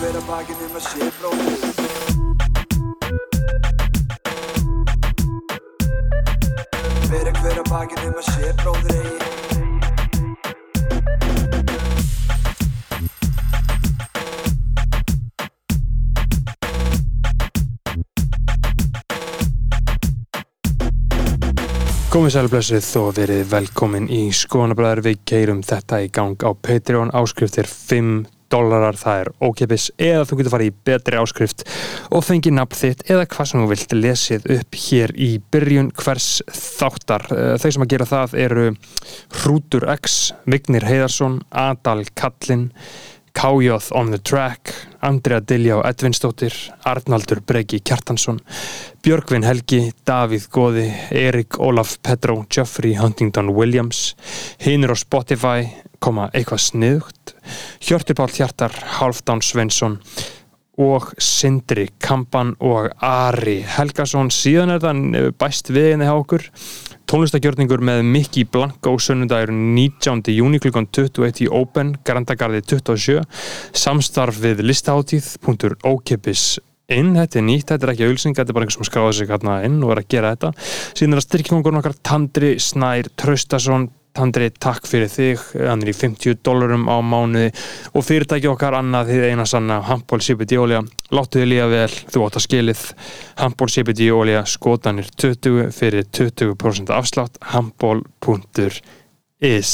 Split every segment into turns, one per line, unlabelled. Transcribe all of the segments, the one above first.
hver að bakinn um að sé bróðir Fyrir hver að bakinn um að sé bróðir eigi.
Komið sælblessuð og verið velkomin í skoðanabræður við keirum þetta í gang á Patreon. Áskriftir 5 dólarar, það er ókipis eða þú getur farið í betri áskrift og fengið nafn þitt eða hvað sem þú vilt lesið upp hér í byrjun hvers þáttar. Eh, Þau sem að gera það eru Hrútur X, Vignir Heiðarsson, Adal Kallin Kájóð on the track, Andrea Diljá Edvinsdóttir, Arnaldur Breki Kjartansson, Björgvin Helgi, Davíð Góði, Erik Ólaf Petró, Geoffrey Huntington Williams, hinnur á Spotify, koma eitthvað sniðugt, Hjörtur Pál Hjartar, Halfdán Svensson og Sindri Kampan og Ari Helgason, síðan er það bæst við henni hjá okkur, tónlistagjörningur með Mikki Blanko sunnundagur 19. júni klukkan 21 í Open, Grandagarði 27 samstarf við listaháttíð.okipis inn, þetta er nýtt, þetta er ekki auðsing þetta er bara einhver sem skráði sig hérna inn og er að gera þetta síðan er að styrkjumangurinn okkar Tandri Snær Traustason Tandri, takk fyrir þig, hann er í 50 dólarum á mánuði. Og fyrirtæki okkar annað því eina sanna Hampól CBD olja, láttu þið líka vel. Þú átt að skilið, Hampól CBD olja skotanir 20 fyrir 20% afslátt, hampól.is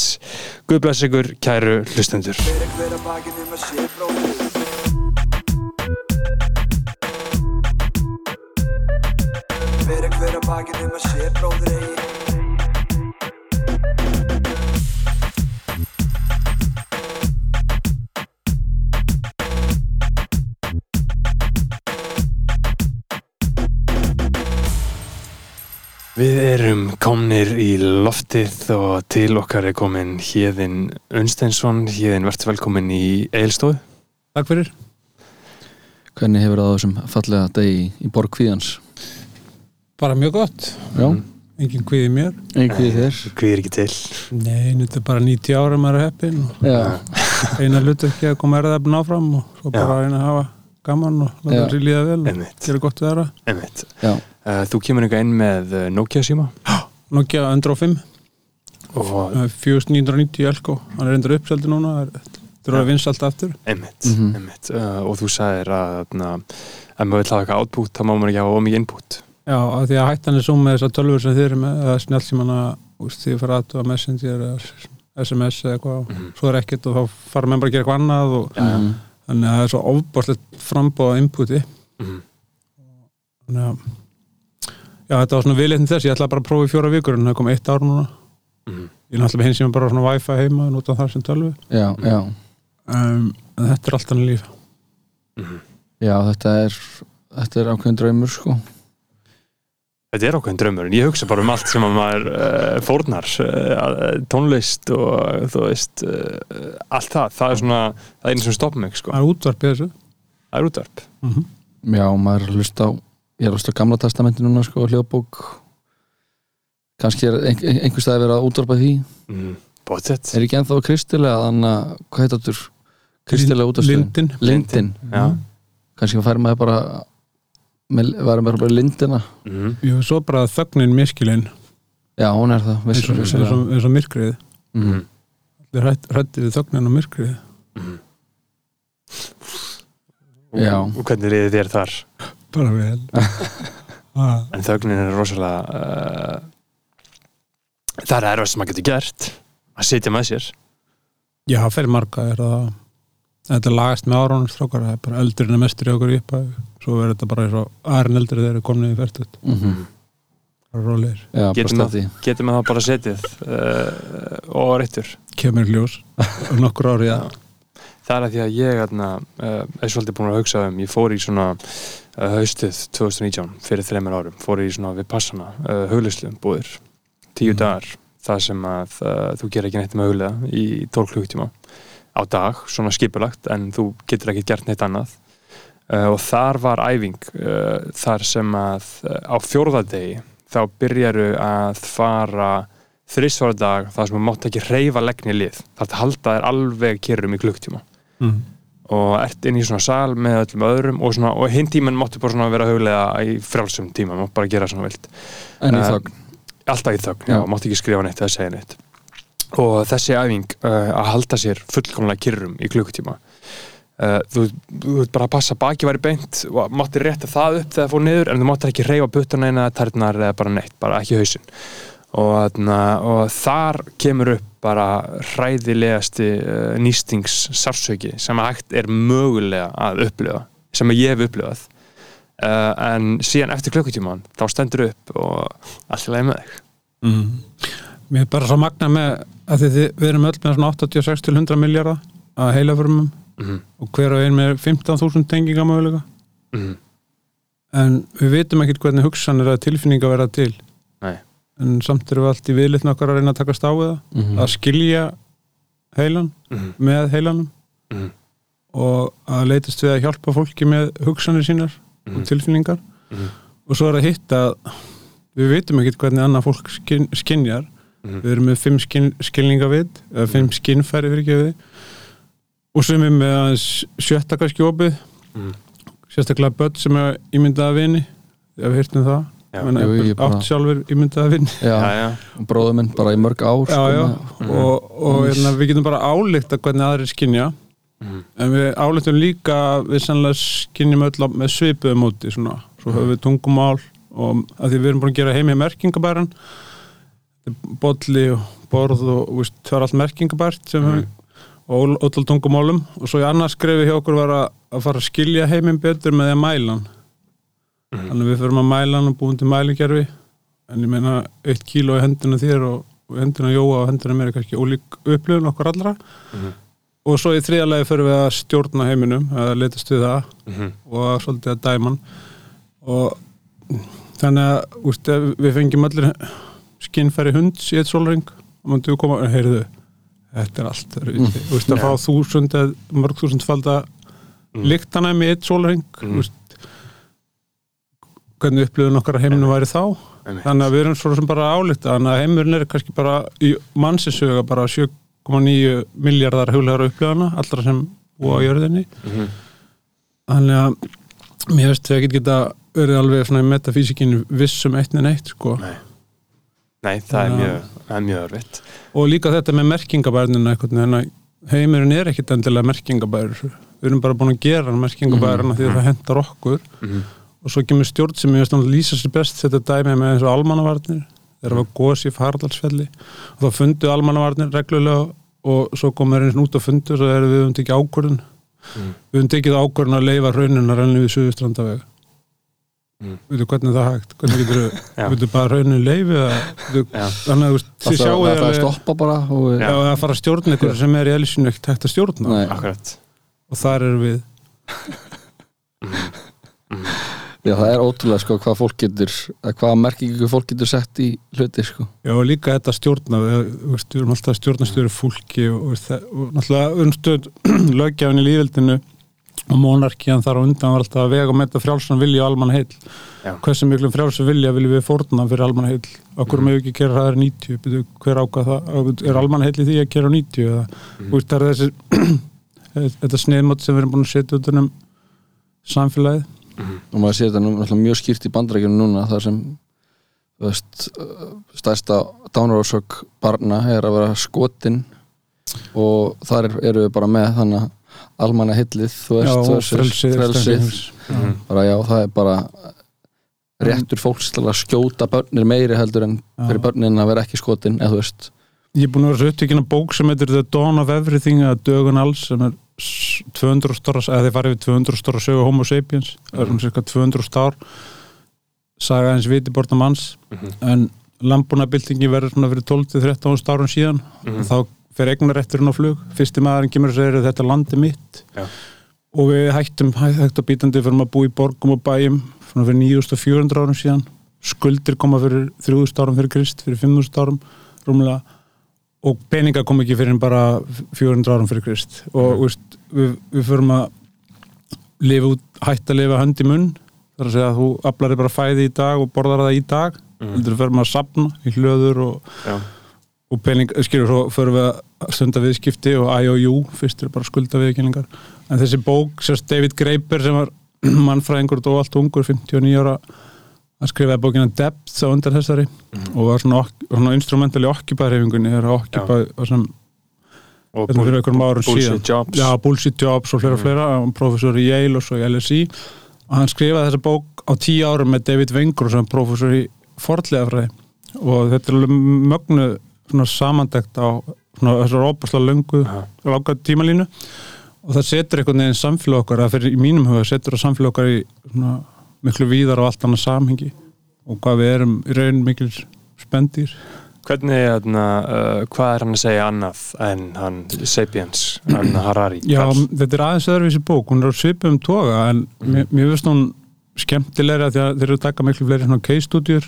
Guð bless ykkur, kæru hlustendur.
Fyrir hver að bakinn um að sé bróðir Fyrir
Við erum komnir í loftið og til okkar er komin Híðin Unsteinsson Híðin, verður velkomin í Eilstofu
Takk fyrir.
Hvernig hefur það á þessum fallega degi í borg kvíðans?
Bara mjög gott.
Já,
Engin kviði mér.
einhverjir þér
Hvað er ekki til?
Nei, þetta er bara 90 ára maður er heppin
Já,
eina hlut ekki að koma erðafn áfram og svo bara
Já.
að reyna að hafa gaman og láta
Já.
sér líða vel og
Einmitt.
gera gott við aðra.
Einmitt.
já,
Uh, þú kemur einhver inn með uh, Nokia síma
Nokia 105,
og
4990 Elko, hann er endur uppseldi núna, það er- þetta er að vinsa allt aftur.
einmitt,
Mhm.
einmitt. Uh, og þú sagðir að na, ef maður vil hafa eitthvað output þá má maður ekki hafa ómikið input
Já, af því að hættan er svo með þessar tölfur sem þið eru með, eða snjálfsímana, úst, því að fara að messenger eða SMS eða eitthvað,
Mhm.
svo er ekkert og þá fara menn bara að gera eitthvað annað og.
Mhm.
Þannig að það er svo ofbáslegt frambóða inputi.
Mhm.
Þannig að Já, þetta var svona viðleitn þess, ég ætla bara að prófa í fjóra vikur en það kom eitt ár núna
Mhm.
ég er náttúrulega hins sem bara svona wifi heima nota þar sem tölvu
já, já
um, en þetta er allt annað líf
Mhm.
Já, þetta er þetta er ákveðin draumur sko
Þetta er ákveðin draumur en ég hugsa bara um allt sem að maður uh, fórnar uh, tónlist og þú veist uh, allt það, það er svona það er einu sem stopp mig sko,
það er útvarpið þessu.
Það er útvarp.
Mm
Já, maður að hlusta á ég að hlusta á gamla testamenti núna sko, hljóðbók. Kannski er ein, ein, einhver staði verið að útvarpa því.
Mm.
Er ekki ennþá kristilega þannig að, hvað heit áttur kristilega útvarstöðin?
Lindin.
Lindin,
Já.
kannski færi maður bara varum bara bara lindina.
Mm.
Jú, svo bara þögnin miskilinn
Já, hún er það,
eins og, eins
vissulega.
og, eins og myrkrið.
Mhm.
Þið hrættið við þögnin og myrkrið.
Og,
Já.
og hvernig liðið þér þar?
Bara vel.
En þögnin er rosalega uh, það er erfast sem maður getur gert að sitja með sér.
Já, fyrir marga er það þetta lagast með árunum strákar. Það er bara eldurinn er mestur í okkur í upphæð svo er þetta bara eins og aðrin eldur þegar þeir eru komin í færtut
Mhm.
bara rólegir
Já, bara
Getum
stati
getur maður það bara setið uh, og réttur?
Kemur í ljós. Um nokkur ári
Já. það er að því að ég atna, uh, er svolítið búin að hugsa um ég fór í svona uh, haustið 2019 fyrir þreymur árum, fór í svona við passana, uh, huglislu búðir. Tíu
Mm.
dagar, það sem að uh, þú gerir ekki neitt með huglega í 12 klukktíma á dag, svona skipulagt en þú getur ekki gert neitt annað. Uh, og þar var æfing uh, þar sem að uh, á fjórðadegi þá byrjaru að fara þrísvara dag þar sem þú mátt ekki reyfa leggni lið. Þar það halda þér alveg kyrrum í klukktíma.
Mm.
og ert inn í svona sal með öllum öðrum og, svona, og hinn tíman máttu bara vera huglega í frjálsum tíma, máttu bara gera svona vilt.
En í
Eh,
þögn.
alltaf í þögn, já,
Já.
máttu ekki skrifa neitt eða segja neitt og þessi æfing uh, að halda sér fullkomlega kyrrum í klukkutíma. Uh, þú, ert bara að passa baki væri beint og mátti rétta það upp þegar það fór niður en þú máttir ekki reyfa puttana eina tærnar eða bara neitt, bara ekki hausinn. Og, og þar kemur upp bara hræðilegasti uh, nýstings sársöki sem að hægt er mögulega að upplifa sem að ég hef upplifað. Uh, en síðan eftir klukkutíman þá stendur upp og allt í lagi með þig.
Mm. Mér er bara svo magna með að þið, við erum öll með svona 86 til 100 miljardar að heilaförmum
mm
og hver og ein með 15.000 tengingamöguleika
-hmm.
en við vitum ekkert hvernig hugsanir að tilfinninga verða til
Nei.
en samt erum við allt í viðlitna okkar að reyna að takast á við það
Mhm.
að skilja heilan
Mhm.
með heilanum
Mhm.
og að leitast við að hjálpa fólki með hugsanir sínar og tilfinningar
Mhm.
og svo er að hitta að við vitum ekkert hvernig annað fólk skin, skinjar
Mhm.
við erum með fimm skin, skilningavit eða fimm skinnfæri fyrir við og sem er með aðeins sjötta kannski opið
Mhm.
sérstaklega börn sem er ímyndaða vini ef við hirtum það
Já.
Men
Jú, ég bara-
átt sjálfur ímyndaða vini
já,
Já, já.
bróður minn bara í mörg ár
já,
sko,
já,
með-
og, og hérna, við getum bara álíkt hvernig aðrir skinja
Mhm.
en við álíktum líka að við sannlega skinjum öll með svipuðu móti svona. svo höfum við tungumál og að því við erum búin að gera heimi merkingabæran bolli og borð og veist, það er allt merkingabært sem
Mhm.
og ótal tungumálum og svo í annars skrefi hjá okkur var að, að fara að skilja heiminn betur með því að mæla hann
Mhm.
þannig við förum að mæla hann og búum til mælingerfi en ég meina eitt kíló í hendina þér og, og hendina Jóa og hendina mér er kannski ólík upplifun okkur allra
Mhm.
og svo í þriðalegi förum við að stjórna heiminum að leitast við það
Mhm.
og svolítið að dæma hann og þannig að úst, við fengjum allir skinnfæri hunds í eitt sólring og maður duð koma, heyrðu þetta er allt mm. úst, að fá þúsund eða mörg þúsund falda
Mm.
líktana í eitt sólring
Mm.
hvernig upplifun okkar að heiminu væri þá þannig að við erum svo sem bara álíkta þannig að heimurinn er kannski bara í mannsisuga bara 7,9 miljardar huglegar upplifana, allra sem búa á jörðinni
Mhm.
þannig að mér veist við ekki geta verið alveg svona í metafísikinu vissum eitt en eitt sko.
Nei. Nei, það er mjög, það er mjög örfitt
og líka þetta með merkingabærnina einhvern veginn að heimurinn er ekkit endilega merkingabær. Við erum bara búin að gera merkingabærina því að það hendar okkur.
Mhm.
og svo kemur stjórn sem ég veist að lýsa sér best þetta dæmi með eins og almannavarnir. Það var gos í Fardalsfelli og þá fundu almannavarnir reglulega og svo komur eins út og fundu og svo erum við um tekið ákvörðun.
Mhm.
við höfum tekið ákvörðun að leifa raunin að renni við Suðustrandaveg
Mhm.
veitu hvernig er það hægt hvernig getur
Já.
við bara raunin leifi eða veitu,
Já.
þannig að þú sjáu
það er að
alveg
stoppa bara og,
já, að fara að stjórna ykkur sem er í eðlisínu ekkert hægt að stjórna
Nei.
Og þar erum við
já, það er ótrúlega sko hvað fólk getur eða hvaða merkingu fólk getur sett í hluti sko
Já, og líka þetta stjórna við, þú við erum alltaf að stjórna stjóri fólki og, og, og náttúrulega umstöð löggjafin í líðveldinu og monarkíðan þar á undan var alltaf að vega og metta frjálsan vilja og almanna heill
Já.
hversu miklum frjálsan vilja viljum við fórna fyrir almanna heill okkur mm. með ekki gera það er 90 Byrju, hver ákvað það, er almanna heill í því að gera 90 eða, mm. veist, það er þessi þetta sniðmátt sem við erum búin að setja út um samfélagið
og maður sé þetta mjög skýrt í bandrækjunum núna þar sem veist, uh, stærsta dánarósök barna er að vera skotin og þar er- eru við bara með þannig að almanna hillið þú veist,
Já, frelsið.
Mhm.
bara já, það er bara réttur fólks til að skjóta börnir meiri heldur en fyrir börnin að vera ekki skotin eða þú veist
Ég er búin að vera svo upptökin að bók sem heitir The Dawn of Everything eða Dögun alls sem er s- 200 stóra, eða þið farið við 200 stóra sögu Homo sapiens, það er um cirka 200 ár saga eins vitiborna manns
Mhm.
en landbúnabildingi verður svona fyrir 12-13 árum síðan
Mhm.
og þá fer eignarétturinn á flug. Fyrsti maðurinn kemur og segir þetta landi mitt.
Já.
og við hættum hægt að býtandi fyrir að búa í borgum og bæjum fyrir 9400 árum síðan. Skuldir koma fyrir 3000 árum fyrir Krist fyrir 5000 árum rúmlega. Og peninga kom ekki fyrir bara 400 árum fyrir Krist. Og mm. við, við förum að lifa út, hætta að lifa hönd í munn. Þar að segja að þú aflar bara fæði í dag og borðar það í dag. Heldur við förum að sapna í hlöður og,
Já.
Og pening, skilur svo förum við að stunda viðskipti og IOU, fyrst er bara skulda viðkynningar en þessi bók, sérst David Graeber sem var mannfræðingur og allt ungur 59 ára hann skrifaði bókina Depth á undan þessari og var svona, svona instrumental í okkupæðreifingunni er okkupæð sem
og
síðan.
bullshit jobs.
Já, Bullshit Jobs og fleira fleira hann professor í Yale og svo í LSI og hann skrifaði þessa bók á tíu árum með David Wenger sem er professor í forðlegafræði og þetta er alveg mögnu svona samandegt á svona þessar óbærslega löngu langa tímalínu. Og það setur einhvern veginn samfélag okkar að fyrir í mínum huga setur það samfélag okkar í svona miklu víðar og allt annað samhengi. Og hvað við erum í raun mikil spendir
Hvernig, hérna, uh, hvað er hann að segja annað en hann Sapiens, hann Harari?
Já, þetta er aðeins öðruvísi bók, hún er á svipum toga en mér, mér finnst hún skemmtilega því að þeir eru að taka miklu fleiri svona case-stúdjur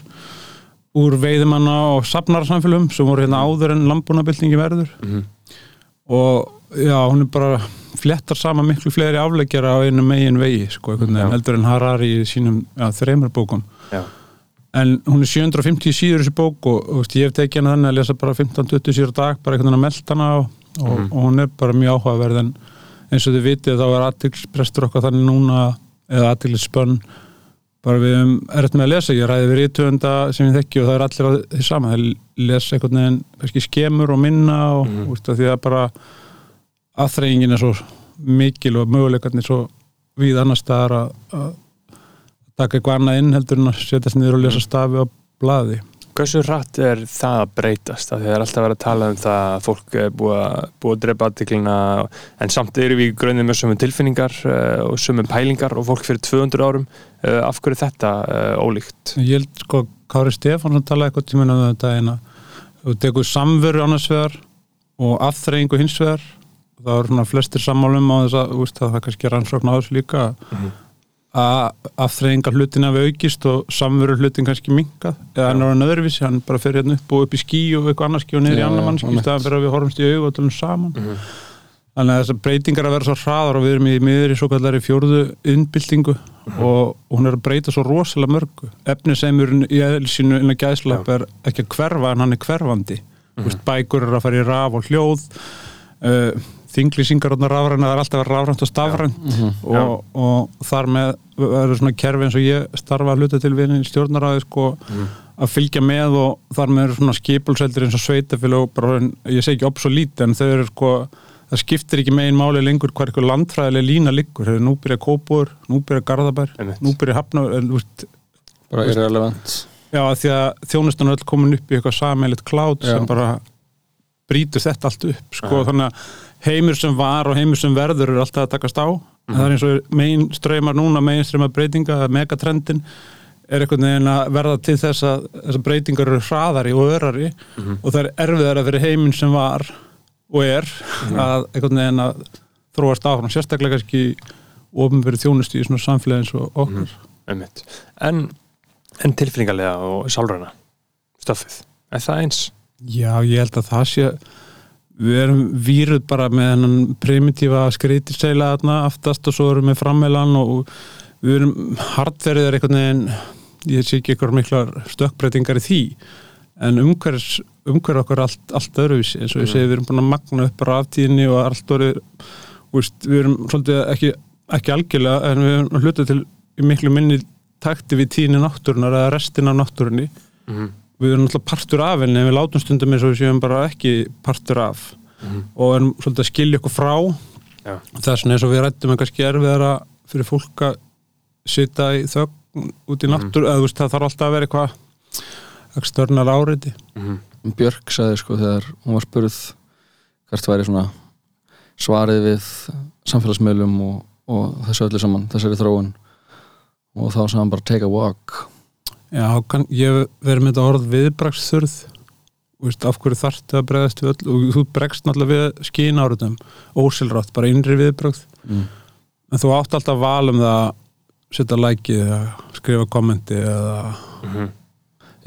úr veiðimanna og safnarsamfélum sem voru hérna áður en landbúnabildingi verður
Mhm.
og já, hún er bara flettar saman miklu fleiri afleggjara á einu megin vegi, sko, heldur en Harari í sínum, já, þreymar bókum
Já.
en hún er 750 síður þessi bók og, og ég hef tekið hana þannig að lesa bara 15-20 síður dag, bara einhvern veginn að melda hana og, og,
Mhm.
og hún er bara mjög áhugaverð en eins og þið vitið þá er aðtilsprestur okkar þannig núna eða aðtilsspönn bara við um erfitt með að lesa, ég ræði við rítuenda sem ég þekki og það er allir því sama það lesa einhvern veginn, kannski skemur og minna og mm. úst, því að bara aðþreyingin er svo mikil og möguleikarnir svo við annar staðar að, að taka eitthvað annað inn heldur en að setjast niður og lesa stafi á blaði
Hversu rætt er það að breytast? Af því Það er alltaf verið að tala um það að fólk er búið að, búið að drepa aðtiklina en samt eru við í grönnið með sömu tilfinningar uh, og sömu pælingar og fólk fyrir 200 árum uh, af hverju er þetta uh, ólíkt?
ég held sko Kári Stefánsson talaði eitthvað tíminn um þetta eina þú tekur samveru annars vegar og afþreyingu hins vegar þá eru svona flestir sammálum á þess að að það er kannski rannsókn á þessu líka
Mhm.
Að afþreyingar hlutin hafi aukist og samveru hlutin kannski minkað eða hann er hann öðruvísi, hann bara fer hérna upp og upp í skí og eitthvað annars skí og niður í
já,
mannski í staðan fyrir að við horfumst í tölum saman.
Mhm.
þannig að þessar breytingar að vera svo hraðar og við erum í miður í svo kallari fjórðu innbyltingu og, og hún er að breyta svo rosalega mörgu. Efnisemurinn í eðlisínu innan gæðslapp er ekki að hverfa en hann er hverfandi. Mm -hmm. bækur er að fara í raf og hljóð uh, þinglýsingar og rafræna það er alltaf rafrænt og stafrænt. Og, og þar með verður svona kerfi eins og ég starfa að hluta til við í stjórnaráði sko að fylgja með og þar með eru svona skipulseldir eins og sveitafélag ég segi ekki obsolít en þau eru sko það skiptir ekki megin máli lengur hvað eitthvað landfræðileg lína liggur, hefur nú byrja Kópur nú byrja Garðabær,
Einmitt.
nú byrja Hafnur veist,
bara irrelevant.
Já því að þjónustan öll komin upp í eitthvað sameilit klátt sem bara brýtur þetta allt upp sko, þannig að heimur sem var og heimur sem verður er alltaf að takast á. En það er eins og megin ströymar núna megin ströymar breytinga, megatrendin er einhvern veginn að verða til þess að þessar breytingar eru hraðari og örari og það er erfiðara fyrir heiminn sem var og er að einhvern veginn að þróast áfram sérstaklega kannski ofnverið þjónustu í svona samfélagi eins og okkur.
Einmitt. En, en tilfinningarlega og sálræna stöfið, er það eins?
Já, ég held að það sé við erum víruð bara með hennan primitífa skreitisseila þarna aftast og svo erum við frammelan og við erum hardverðir einhvern veginn. Ég sé ekki eitthvað miklar stökkbreytingar í því en umhverfs umhverf okkur allt, allt öðruvísi. Eins og ég segi við erum búin að magna upp raftíðinni og allt orðið við erum svolítið ekki, ekki algjörlega en við erum hlutað til miklu minni takti við tíðinni náttúrunar eða restina af náttúrunni.
Mm
við erum náttúrulega partur af henni en við látum stundum eins og við séum bara ekki partur af. Og erum svolítið að skilja okkur frá.
Já.
þess vegna eins og við rættum en kannski erfiðara fyrir fólk að sita í þögn út í náttúr eða þú veist það þarf alltaf að vera eitthvað eksternar áriði
-hmm.
Björk sagði sko þegar hún var spurð hvert væri svona svarið við samfélagsmiðlum og, og þessu öllu saman, þessari þróun og þá sagði hann bara take a walk
Já, kann, ég verið með þetta orð viðbraksþurð af hverju þarftu að bregðast við öll og þú bregst náttúrulega við skín áriðum ósilrátt, bara innri viðbrakt
mm.
en þú átt alltaf val um það að setja lækið eða skrifa kommenti eða
Mhm.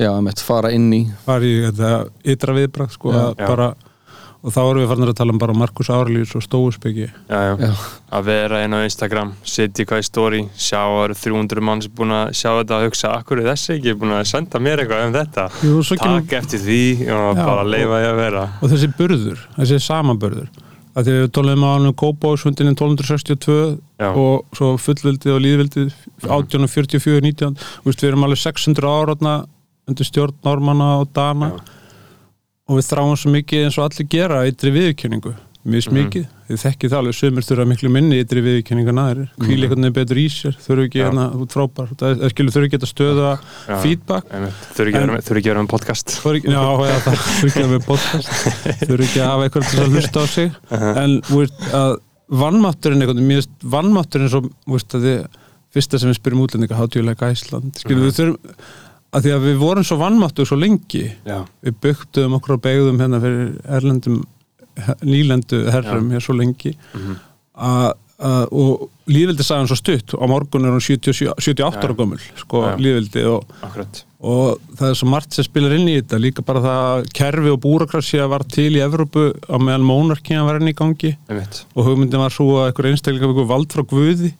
Já, einmitt, fara inn í
fara í þetta ytra viðbrakt sko,
Já,
að
já.
Og þá erum við farin að tala um bara Markus Árlýs og.
Já. að vera inn á Instagram setja eitthvað í story, sjá að það eru 300 mann sem búin að sjá þetta og hugsa akkur er þessi ekki búin að senda mér eitthvað um þetta
Jú, svo kemur,
takk eftir því og
Já,
bara leifa ég að vera
og þessi burður, þessi samanburður að því við tólum á hann Kópásfundininn 1262
Já.
og svo fullvildið og líðvildið 1844, 19 Þú veist, við erum alveg 600 ára undir stjórn Normanna og Dana
Já.
Og við þráum svo mikið eins og allir gera eitri viðurkenningu. Mjög
Mhm.
mikið, þið þekkið það alveg sömur þurfa miklu minni eitri viðurkenningu en aðrir.
Mhm.
einhvern veginn betur í sér, þurfa ekki hérna frábær, það er skilur þurfa ekki að stöða
Já.
feedback.
Þurfi ekki að vera með- podcast.
Þurfa ekki, að vera með podcast. Þurfa ekki að hafa eitthvað til að hlusta á sig. En þú veist að vannmátturinn eitthvað, veist vannmátturinn svo, þú veist að þið fyrsta sem við spyrjum útlendinga, like Iceland? Skilur við þurfum að því að við vorum svo vannmáttur svo lengi.
Já,
við byggtum okkur og begðum hérna fyrir erlendum nýlendu herrum hér svo lengi.
Mhm.
að að- og líðvildi sagði hann svo stutt. Á morgun er 77 78 ára gömul sko
Já.
líðvildi og, og það er svo margt sem spilar inn í þetta. Líka bara það að kerfi og búrakrasja var til í Evrópu á meðan mónarkíðan var enn í gangi.
Einmitt.
og hugmyndin var svo að einhver einstaklingar við vald frá Guði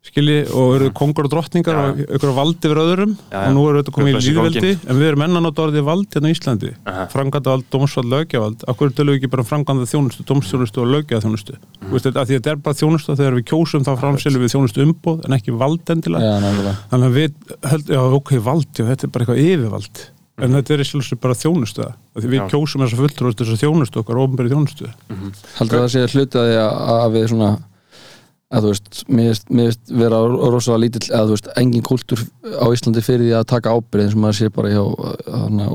skilji og eru kongur og drottningar
Já.
og einhver vald yfir öðrum.
Já, já.
og nú eru þetta komið í líðveldi en við erum enn að nota orðið vald hérna á Íslandi.
Aha.
framkvæmda vald, dómsvald, lögjavald af hverju tölum við ekki bara um framkvæmda þjónustu, dómsþjónustu og lögjaða þjónustu mm. veist, að því að þetta er bara þjónustu þegar við kjósum þá framselum við þjónustu umboð en ekki vald endilega. Þannig að við höld, já ok, vald, já, þetta er bara eitthvað yfirvald. En þetta er í sjálfsög bara þjónustu við
Já.
kjósum þess að fulltrúast þess að þjónustu okkar ofnbæri þjónustu.
Heldur það að sé hluti að því að, að við svona að þú veist, mér veist, vera rosalega lítill, að þú veist, engin kultúr á Íslandi fyrir því að taka ábyrð eins og maður sé bara hjá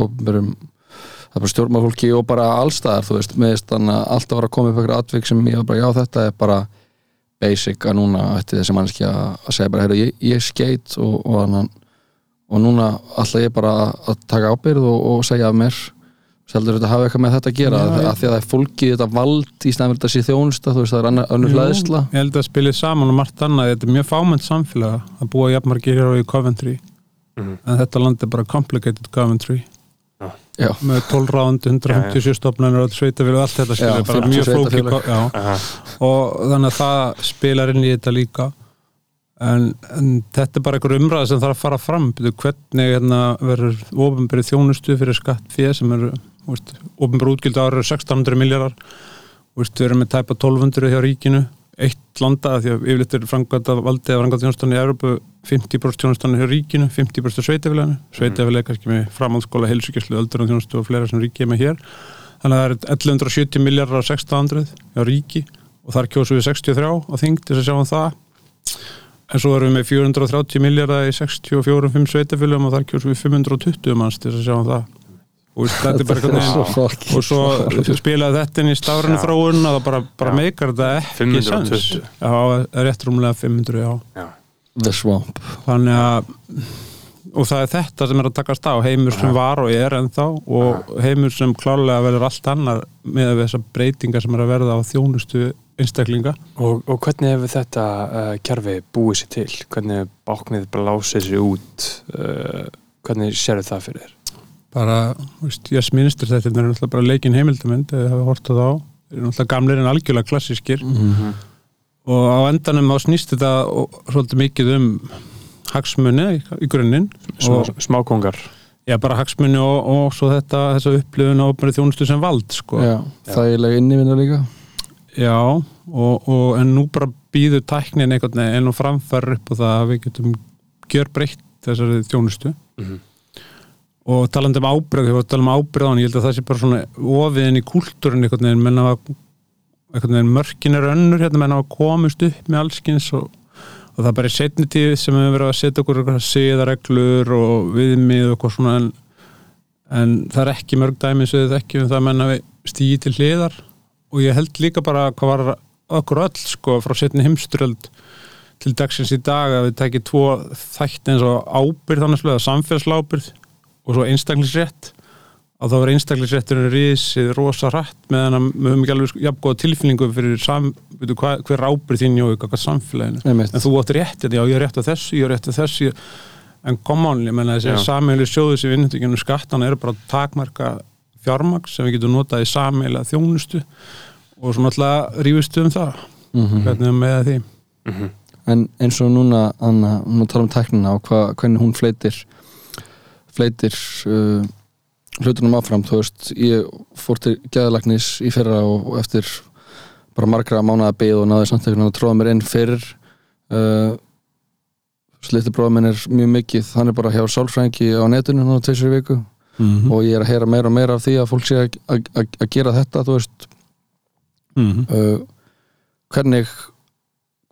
ofnbærum það er bara stjórnmálfólki og bara allstaðar, þú veist, mér veist þannig að alltaf var að koma upp eitthvað atvik sem ég var bara, já þetta er bara basic að núna ætti þessi mannski að, segja bara, heyrðu, ég, ég skeit og, og, og, núna ætla ég bara að taka ábyrð og, og segja af mér Seldur þetta hafa eitthvað með þetta að gera?
Já,
að, að því að það er fólkið þetta vald í fyrir þetta sé þjónusta, þú veist það er annar, önnur hlæðisla
Ég held að spilið saman og margt annað. Þetta er mjög fámennt samfélag að búa jafnmargir hér á í Coventry.
Mhm.
en þetta land er bara complicated Coventry.
Já,
með 12 ráðandi, 157 stofnanir og sveitafélag og allt þetta skilur bara
50
mjög flóki og þannig að það spilar inn í þetta líka. En, en þetta er bara einhver umræða sem þarf að fara fram. Hvernig hérna, verður ofinbyrði þjónustu fyrir skatt fyrir sem eru ofinbyrði útgildi ára 1600 miljardar Vist, við erum með tæpa 1200 hjá ríkinu. Eitt landa, því að yfirleitt er frangvæta valdið að frangvæta þjónustan í Európu 50% þjónustan hjá ríkinu, 50% sveitafélaginu sveitafélagi er kannski með framhaldsskóla heilsugjæslu, öldurinn þjónustu og fleira sem ríkið er með hér. Þannig að það er 1170 miljardar á 1600 hjá ríki og þar kjósum við 63 á þing til að sjá um það. En svo erum við með 430 miljardar í 64-5 sveitafélagum og þar kjósum við 520 manns til að sjá um það og þetta er bara
er fokki
og svo spilaði þetta inn í stafrænu
Já.
þróun og það bara, bara meikar þetta ekki
520.
sens. Já, rétt rúmlega 500, já.
Já.
The Swamp
Þannig að og það er þetta sem er að takast á heimur sem var og er ennþá og heimur sem klálega verður allt annar með þessar breytingar sem er að verða á þjónustu einstaklinga
Og, og hvernig hefur þetta uh, kerfi búið sér til? Hvernig báknið bara lásið sér út? Uh, hvernig sérðu það fyrir þér?
Bara, veist, ég sminstur þetta er náttúrulega bara leikin heimildamönd eða hafa hortað á, er náttúrulega gamlir en algjörlega klassískir
Mhm.
og á endanum þá snýst þetta og- svolítið mikið um hagsmunni í, grunninn
smákongar
já, bara hagsmunni og, og svo þetta þessa upplifun á opnari þjónustu sem vald sko.
Já, þægilega innivinna líka
Já, og, og en nú bara býður tæknin einhvern veginn og framfærir upp og það að við getum gjör breytt þessari þjónustu
Mhm.
Og talandi um ábyrð, þegar við talum um ábyrðan ég held að það sé bara svona ofiðin í kúltúrin einhvern veginn, menn að einhvern veginn mörkin er önnur hérna, menn að komist upp með allskins og, og það er bara í setni tíð sem við verðum að setja okkur eitthvað siðareglur og viðmið og eitthvað svona en, en það er ekki mörg dæmi sem við ekki um það menn að við stígi til hliðar. Og ég held líka bara hvað var okkur öll sko frá setni heimsturöld til dagsins í dag að við tekið tvo þætti eins og ábyrð og svo einstaklingsrétt að þá er einstaklingsrétturinn risið rosa rætt meðan að við höfum ekki alveg jafn góða tilfinningu fyrir sam, veitu, hva, hver er ábyrð þín og eitthvað samfélaginu
Einmitt.
en þú átt rétt, já ég er rétt á þessu, ég er rétt á þessu ég- en come on, ég menna þessi sameilu sjóðu sem vinnendikinu skattana eru bara að takmarka fjármaks sem við getum notað í sameila þjónustu og svo náttúrulega rífust um það
Mhm.
hvernig er með því
Mhm.
En eins og núna, Anna, nú tala um tæknina og hva, hvernig hún fleitir fleitir uh, hlutunum áfram, þú veist ég fór til geðalagnis í fyrra og, og eftir bara margra mánuða beigð og náði samt einhvern veginn að tróða mér inn fyrir uh, slittu bróða minn er mjög mikið hann er bara hjá sálfrængi á netinu náðu tveisur í viku
Mhm.
og ég er að heyra meira og meira af því að fólk sé að- gera þetta þú veist
Mhm.
uh, hvernig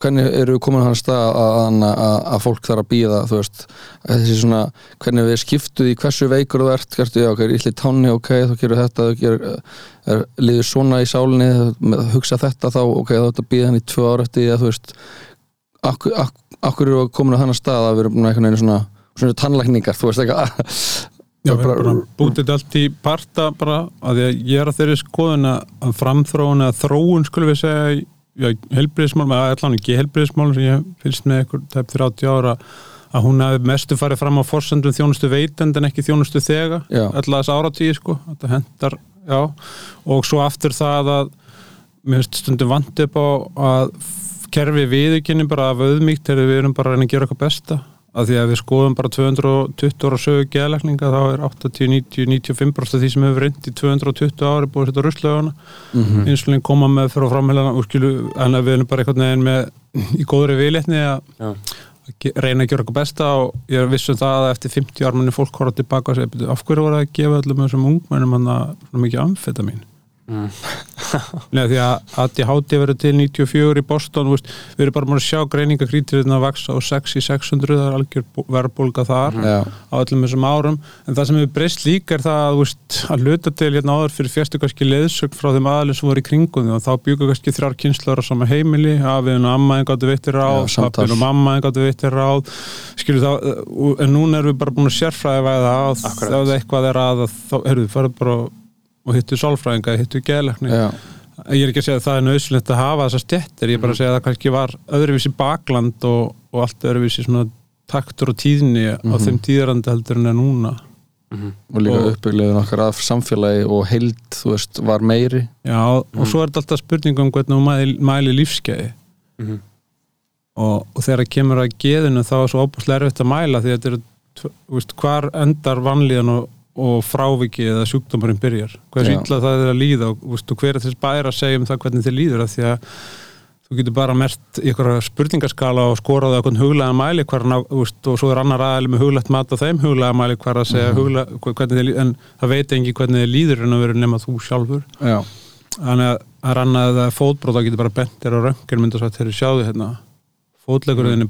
hvernig eru við komin á hann stað að, að, að, að fólk þarf að býða þú veist, þessi svona hvernig við skiptuð í hversu veikur þú ert gertu, já, ok, er illi tanni, ok, þá gerur þetta þú gerur, er, liður svona í sálinni að hugsa þetta þá ok, þá þetta býða hann í tvö ára eftir að þú veist akkur, ak, akkur eru við komin á hann stað að við erum að einhvern veginn svona svona tannlækningar, þú veist eitthvað?
Já, við erum bútið þetta allt í parta bara, að að ég er að þeirri skoðun að að framþróun eða þróun skulum við segja helbriðismál, allan ekki helbriðismál sem ég fylgst með ykkur tæp 30 ára að hún hefði mestu farið fram á forsendum þjónustu veitend en ekki þjónustu þega allas áratíði sko, þetta hendar já, og svo aftur það að mér finnst stundum vant upp á að kerfi viðurkynni bara af auðmíkt þegar við erum bara að reyna að gera okkar besta að því að við skoðum bara 220 ára sögu geðlækninga þá er 80, 90, 95% af því sem hefur reynd í 220 ári búið að setja ruslöguna mm -hmm. insulín koma með fyrir á framhælana og en að við erum bara einhvern veginn með í góðri viðlétni að ge- reyna að gera okkur besta og ég er vissum það að eftir 50 ár manni fólk horfa tilbaka og segja, "Bíddu, af hverju voru að gefa öllum þessum ungmennum hann að mikið amfetamin
Mm.
Nei, því að ADHD verður til 94 í Boston, veist, við erum bara múin að sjá greiningakrítirinn að vaksa á 6 í 600 það er algjör bó- verðbólga þar
Já,
á öllum þessum árum. En það sem hefur breyst líka er það að, veist, að luta til hérna áður fyrir fjastu kannski leiðsögn frá þeim aðalinn sem voru í kringum og þá bjúka kannski þrjár kynnslóra sama heimili afiðin og ammaðin gáttu veitir ráð pappin og mammaðin gáttu veitir ráð. Skilur þá, en núna erum við bara búin að sérfræði væða að ef það eitthvað er að þá, heyrðu, og hittu sálfræðinga, hittu geðlekni
já,
ég er ekki að segja að það er nöðsynlegt að hafa þessar stjettir, ég er bara að segja að það kannski var öðruvísi bakland og, og allt öðruvísi svona taktur og tíðni á þeim tíðarandi heldur en er núna.
Og líka
Og-
uppbyggleðun okkar af samfélagi og heild, þú veist, var meiri.
Já, og svo er þetta alltaf spurning um hvernig þú mæli, mæli lífskeiði
Mhm.
og, og þegar kemur að geðinu þá er svo óbúslega erfitt að mæla því að þetta er, þú veist, hvar endar vanlíðan og, og fráviki eða sjúkdómarinn byrjar. Hvað
Já.
illa það er að líða og, þú veist, og hver er þess bæri að segja um það hvernig þið líður af því að þú getur bara mert í einhverja spurningaskala og skoraði okkur huglega mæli hverna, veist, og svo er annar aðeins með huglegt mat á þeim huglega mæli hver að segja huglega, hvernig þið líður en það veit engi hvernig þið líður en að vera nema þú sjálfur.
Já,
þannig að það er annað að er þá getur bara bent þér á röngin mynda svo að þeir sjáðu hérna fótlegurinn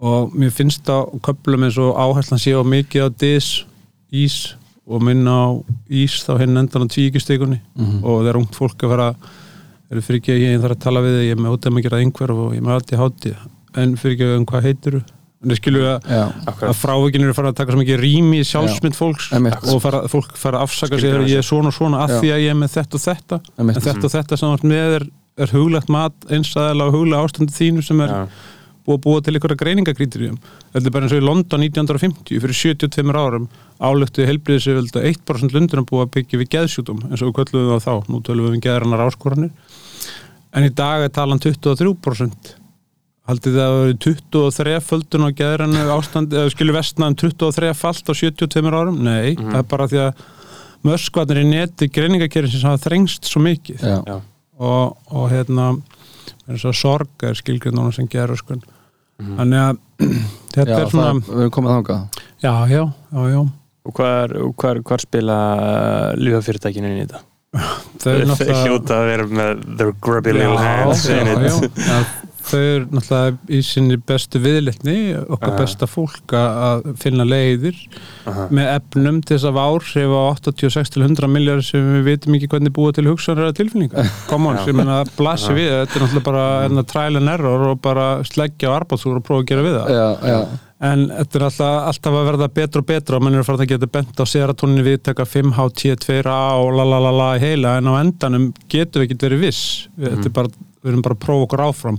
og mér finnst það köplum eins og áherslan sé á mikið á dis, ís og minna á ís þá hinn endan á tvíkjustekunni
mhm.
og þegar ungt fólk er að fara eru fyrir ekki að ég þarf að tala við þig ég er með ótæm að gera einhver og ég er með allt í háti en fyrir ekki um hvað heitir en það skilur við að
já,
að frávíkin eru að fara að taka svo mikið rými í sjálfsmynd fólks og fara, fólk fara að afsaka þegar ég er svona og svona að
Já.
því að ég er með þetta og þetta. En þetta og þetta sem þú ert með er, er huglegt mat einstæðilega og huglega ástandi þínu sem er
Já.
Að búa til einhverja greiningakríturjum þetta er bara eins og í London 1950 fyrir 72 árum álöktu helbriðisöfölda 1% lundur búið að byggja við geðsjútum eins og við köllum það þá. Nú tölum við um geðrannar áskoranir. En í dag er talan 23% haldið að það eru 23 földun á geðrannu ástandi eða skilur vestna um 23 falt á 72 árum? Nei, það er bara því að möskvarnir í neti greiningakerinn sem hafa þrengst svo mikið. Og, og hérna og sorg er skilgrindunum sem gerur sko. Þannig að þetta
já
er svona
það, við erum komið þangað
já, já, já, já
Og hvað, og hvað, hvað spila lífafyrirtækinu inn í þetta?
náttúrulega
hljóta að vera með their grubby little hands
já,
in
já,
it.
já. þau eru náttúrulega í sinni bestu viðlitni okkar besta fólk að- finna leiðir
Aha.
með efnum til þess að áhrif á 86-100 miljard sem við veitum ekki hvernig búa til hugsanræða on,
Já.
sem er að blasi við þetta er náttúrulega bara enna trial and error og bara sleggja á arbátsúr og prófa að gera við það.
Já, já,
en þetta er alltaf, alltaf að verða betra og betra og mann er að fara að geta bent á serotonin viðtaka 5H-T2A og lalalala heila en á endanum getum við ekki verið viss. Við, mm. bara, við erum bara að prófa okkur áfram.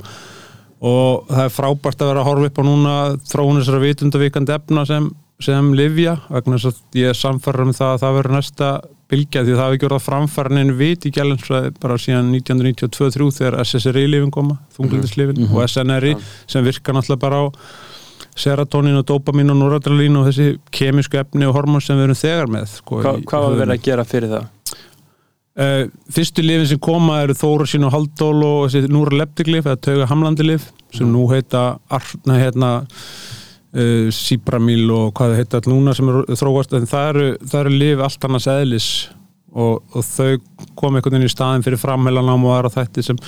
Og það er frábært að vera að horfa upp á núna þróun þessara vitundavíkandi efna sem, sem livja vegna þess að ég er samfæður um það að það verður næsta bylgja því að það hefur að framfæra neinn vit í gælinsfræði bara síðan 1992-3 þegar SSRI-lifin koma, þunglindisλifin og SNRI sem virka náttúrulega bara á serotonin og dopamin og noradrenalín og þessi kemísku efni og hormón sem við erum þegar með sko,
Hva, hvað var verið að gera fyrir það?
Uh, fyrstu lifin sem koma eru Þórasín og Haldól og þessi núra leptiklif eða tauga hamlandilif sem nú heita Arna hérna uh, Síbramíl og hvað það heita all núna sem eru þróast en það eru, það eru lif allt annars eðlis og, og þau kom einhvern veginn í staðin fyrir framheilanám og aðra þætti sem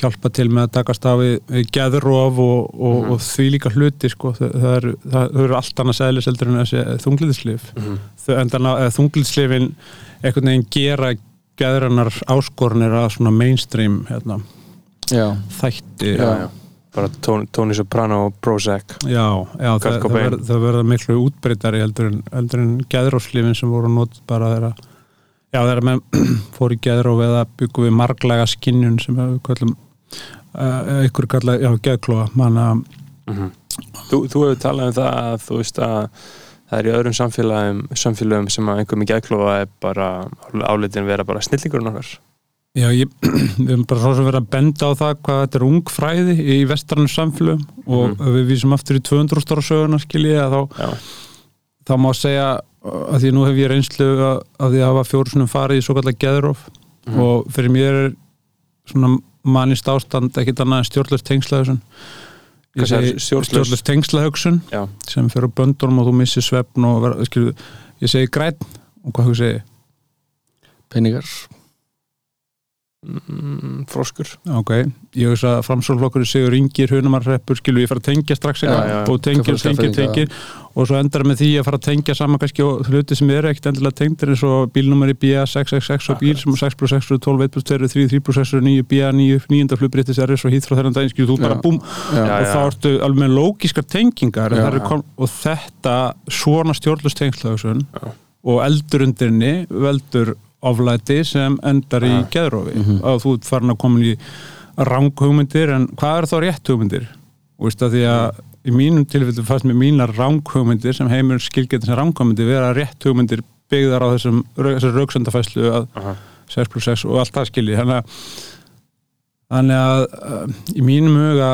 hjálpa til með að takast við geðrof og, og, og því líka hluti sko. það, eru, eru allt annars eðlis heldur en þessi þungliðslif þau endan að þungliðslifin einhvern veginn gera geðrannar áskornir að svona mainstream hérna, þætti
Já,
já. bara Tony, Tony Soprano og Prozac
Já, já það, það, verð, það verða miklu útbreytari heldur en, en geðrófslifin sem voru nót bara þeirra já þeirra menn fór í geðróf eða byggum við marglega skinnjun sem við kallum uh, ykkur kalla, já, geðklóa manna,
Mhm. þú, þú hefur talað um það að þú veist að það er í öðrum samfélagum, samfélagum sem að einhver með geðklofa er bara álitin vera bara snillingurinn okkar.
Já, ég, við erum bara svo sem verið að benda á það hvað þetta er ung fræði í vestrannum samfélagum og ef við vísum aftur í 200 stóra söguna skilji að þá
já,
þá má segja að því nú hef ég reynslu að, að því að hafa fjórusunum farið í svo kallar geðróf
Mhm.
og fyrir mér er svona mannist ástand ekkit annað en stjórnlust tengslahugsun stjórnlust tengslahugsun
já,
sem fyrir á böndunum og þú missir svefn og ver, skilur, ég segi græn og hvað þú segi
peningar
mm, froskur.
Ok, ég veist að framsólflokkur segur ringir, hunumarreppur, skilur ég fara að tengja strax eitthvað
já.
og tengja, tengja, tengja. Og svo endar með því að fara að tengja saman kannski og hluti sem eru ekkert endilega tengdir eins og bílnumari BA666 og bíl sem er 6 plus 6 er 12, 1 plus 2 er 3, 3 plus 6 er 9 BA9, 9. flugbreytis er svo hýtt frá þennan daginn, skilur þú bara búm.
Já,
Já,
og þá ertu alveg með lógiskar tengingar og þetta svona stjórnlust og eldurundinni veldur oflæti sem endar í geðrófi
Mhm.
og þú ert farin að koma í ranghugmyndir en hvað er þá rétt hugmyndir? Og veist að því að í mínum tilfellu fannst mér mínar ranghugmyndir sem heimur skilgetin sem ranghugmyndir vera rétt hugmyndir byggðar á þessum, rauksendafæslu að
Aha.
6 plus 6 og allt það skilji þannig að, þannig að uh, í mínum huga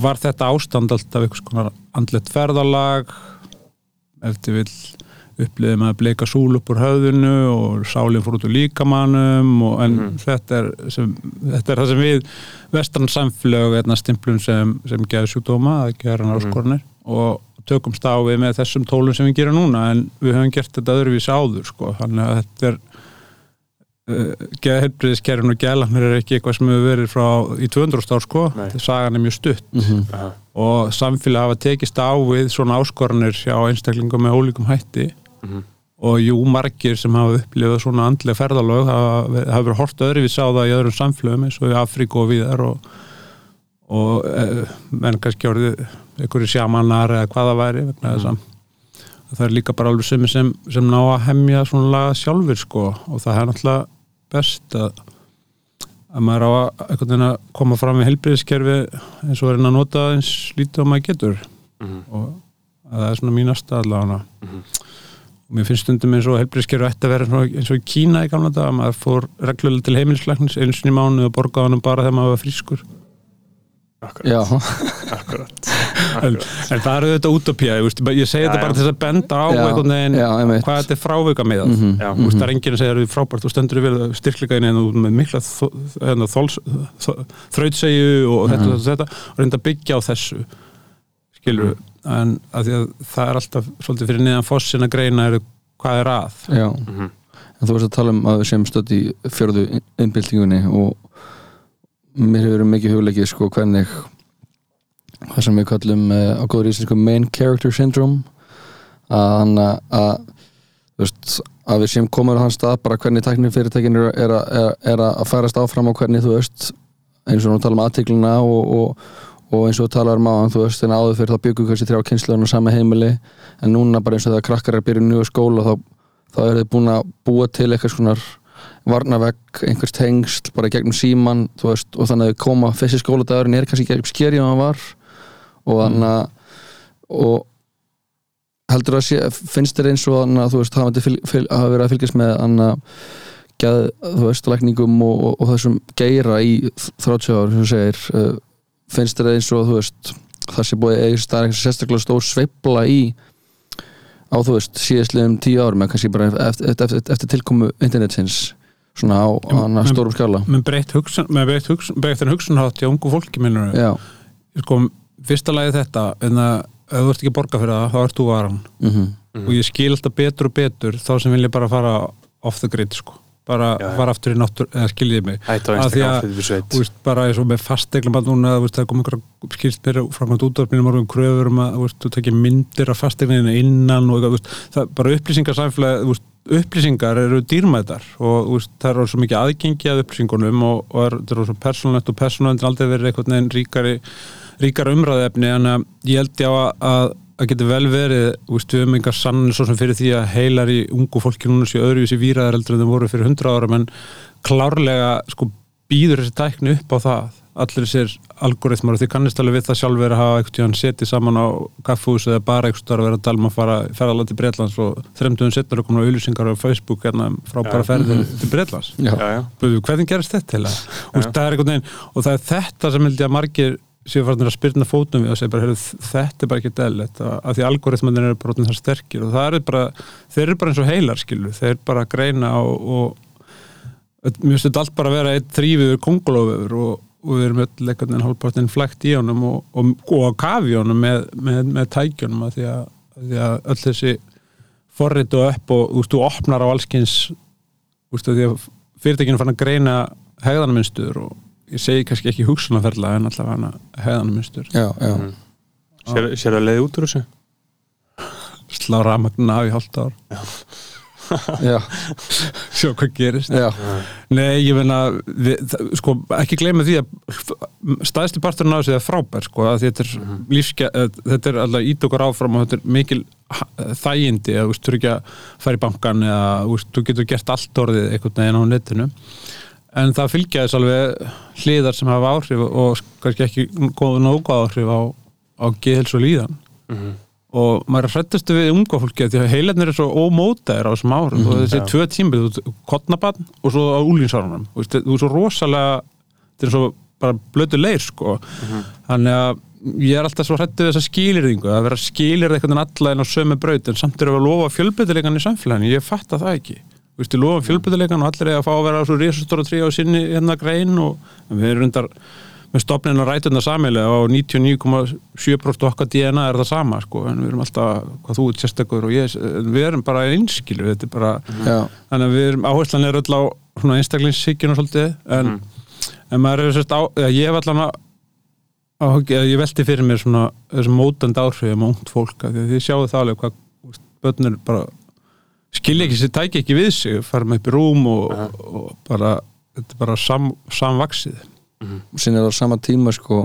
var þetta ástand alltaf einhvers konar andlet ferðalag eftir vill uppliðið með að bleika súl upp úr höfðinu og sálinn fór út úr líkamannum og en
Mhm.
þetta, er sem, þetta er það sem við vestran samfélög hérna, stimplum sem, sem geður sjúkdóma að gera hann
Mhm.
áskornir og tökumst á við með þessum tólum sem við gerum núna en við höfum gert þetta öðruvísi áður sko. þannig að þetta er uh, geðhelbriðiskerfin og geðlagnir er ekki eitthvað sem hefur verið frá í 200 ár sko, þetta sagan er mjög stutt
Mhm.
Aha.
og samfélag hafa tekist á við svona áskornir hjá einstaklingum með ólíkum hætti
Mhm.
og jú margir sem hafa upplifað svona andlega ferðalög hafa, ver- hafa verið hort öðruvís á það í öðrum samfélögum eins og í Afríku og viðar og, og e, menn kannski orðið einhverju sjamanar eða hvað það væri þess að það er líka bara alveg sem, sem, sem ná að hemja svona laga sjálfur sko og það er náttúrulega best að að maður á að, koma fram við helbriðiskerfi eins og er að nota eins lítið og maður getur
Mhm.
og að það er svona mínasta allavega. Og mér finnst stundum eins og helbriðskerfi ætti að vera eins og, eins og í Kína í gamla dag að maður fór reglulega til heimilislæknis einu sinni í mánu og borgaði hann bara þegar maður var frískur.
Akkurat,
já,
akkurat,
en,
akkurat.
en það eru þetta útopía ég, veist, ég segi
Já,
þetta bara
já.
til þess að benda á
Já,
einhvern veginn
já,
hvað þetta er frávika með
Mhm.
Já.
Þú veist, það er enginn að segja að það er frábært þú stendur við styrkleikaðin en þú með mikla þrautsegju og þetta,
Mhm.
þetta og reynda að byggja á þessu. Skilur en að því að það er alltaf svolítið fyrir niðan fossin að greina er, hvað er að
já
Mhm.
En þú veist að tala um að við séum stödd í fjörðu innbyltingunni og mér hefur verið mikið hugleikið sko hvernig það sem við kallum uh, á góður íslensku main character syndrome að hann að, að veist, að við séum komur á hans stað bara hvernig tæknir fyrirtækin er, er, er, er að færast áfram og hvernig þú veist eins og nú tala um aðtegluna og, og, og eins og talar um á þú veist, en áður fyrir þá byggum við kannski þrjá kynsluðun á sama heimili. En núna bara eins og þegar krakkar er að byrja í nýju skóla þá, þá er þið búin að búa til eitthvað svona varnavegg, einhvers tengsl bara í gegnum síman, þú veist og þannig að þau koma fyrsti skóladagurinn er kannski ekki skeri en hann var. Og þannig að og heldur að sé, finnst þér eins og þannig að þú veist, fylg, hafa verið að fylgjast með þannig að geð, þú veist, lækningum og, og, og þessum geira í 30 ár, sem þú segir uh, finnst þér eins og þú veist það sé búið eða það er eitthvað sérstaklega stór sveifla í á þú veist síðastliðum tíu árum eða kannski bara eftir, eftir, eftir, eftir tilkomu internetsins svona á hana
Men-
stórum skala.
með breytt hugsun með breytt hugsun, breytt hugsunhátt hjá ungu fólki minnur
já,
sko, fyrsta lagi þetta en að ef þú ert ekki að borga fyrir það þá ert þú varan.
Mhm.
Og ég skil alltaf betur og betur þá sem vilja bara fara off the grid sko. Bara
Já,
fara aftur í náttúr eða skiljiði mig. Af því að- veist, bara eins og með fasteglum að núna, veist, það kom einhverja skilst mér framkvæmt útvarpinum orðum kröfur um að veist, þú tekja myndir af fasteglinu innan og það er bara upplýsingarsamfélag þú veist, upplýsingar eru dýrmætar og það er svo mikið aðgengi að upplýsingunum og, og er, það er svo persónlegt og persónlegt aldrei verið einhvern veginn ríkari ríkara umræðefni en að ég held já að, að að getur vel verið, þú veist, við höfum engar sannir svo sem fyrir því að heilar í ungu fólki núna séu öðruvísi víraðar heldur en þeim voru fyrir 100 ára en klárlega sko býður þessi tækni upp á það. Allir þessir algoritmar og þið kannist alveg við það sjálfur að hafa eitthvað setið saman á kaffús eða bara eitthvað að vera að tala um að fara ferðalega til Breitlands og þremduðum setnar og komna auðlýsingar á Facebook hérna frá bara ferðið til Breitlands hvernig gerist þetta það? Og það er einhvern veginn, og það er þetta sem held ég að margir séu farnir að spyrna fótum við og segja bara, heyrðu, þetta er bara ekki dælet að því algoritmanir eru bara það sterkir. Og það er bara, þeir eru bara eins og heilar skilu, þeir bara greina og, og mér finnst þetta allt bara að vera eitt þrýfiður kongulófur og, og við erum öll einhvern veginn hálfpartinn flækt í honum og, og, að kafi honum með, með, með tækjunum að því að, að því að öll þessi forrit og upp og þú veist, þú opnar á allskins þú veist, að því að fyrirtækinu fann að greina hegðanmunstur og ég segi kannski ekki hugsunarferðla en allavega hana
já.
Mhm. sér, sér að leiði út úr þessu?
Slá rafmagna af í hálft ár.
Já,
sjá hvað gerist.
Já.
Nei, ég meina, við, það- sko, ekki gleyma því að staðstu parturinn á þessu er frábær, sko, að þetta er lífske, eh, þetta er alltaf ít okkur áfram og þetta er mikil þægindi að þú veist, þú er ekki að fara í bankan eða þú veist, þú getur gert allt orðið einhvern veginn á netinu en það fylgja þess alveg hliðar sem hafa áhrif og kannski ekki góða nógu áhrif á, á geðhils og líðan.
Mhm.
og maður er hrættastu við unga fólki af því að heilarnir er svo ómótaðir á þessum árum. Og þessi
Já.
tvö tímbil, kottnabann og svo á úlínsárunum þú veist, þú er svo rosalega þetta er svo bara blötu leir sko. Þannig að ég er alltaf svo hrættu við þessa skilirðingu að vera skilir eitthvað en alla en á sömu braut. En samt við að lofa fjölbyttilegan í samfélaginu, ég fatta það ekki ég lofa fjölbyttilegan og allir er að fá að vera svo risastóra trí á sinni hérna grein og en við erum reyndar með stopnin að ræta þetta samilega og 99,7% okkar DNA er það sama sko, en við erum alltaf, hvað þú ert sérstakur og ég, en við erum bara einskilu þetta er bara,
já.
þannig að við erum áherslan er öll á svona einstaklingssikjun og svolítið, en, en maður er sérst á, eða ég hef allan að ég velti fyrir mér svona þessum mótandi áhrifum á ungt fólk af því þið sjáu það alveg hvað þú veist, börn er bara skilja ekki sér tæki ekki við sig fara með upp í rúm og, og bara, þetta er bara sam, samvaksið
og sín er það á sama tíma sko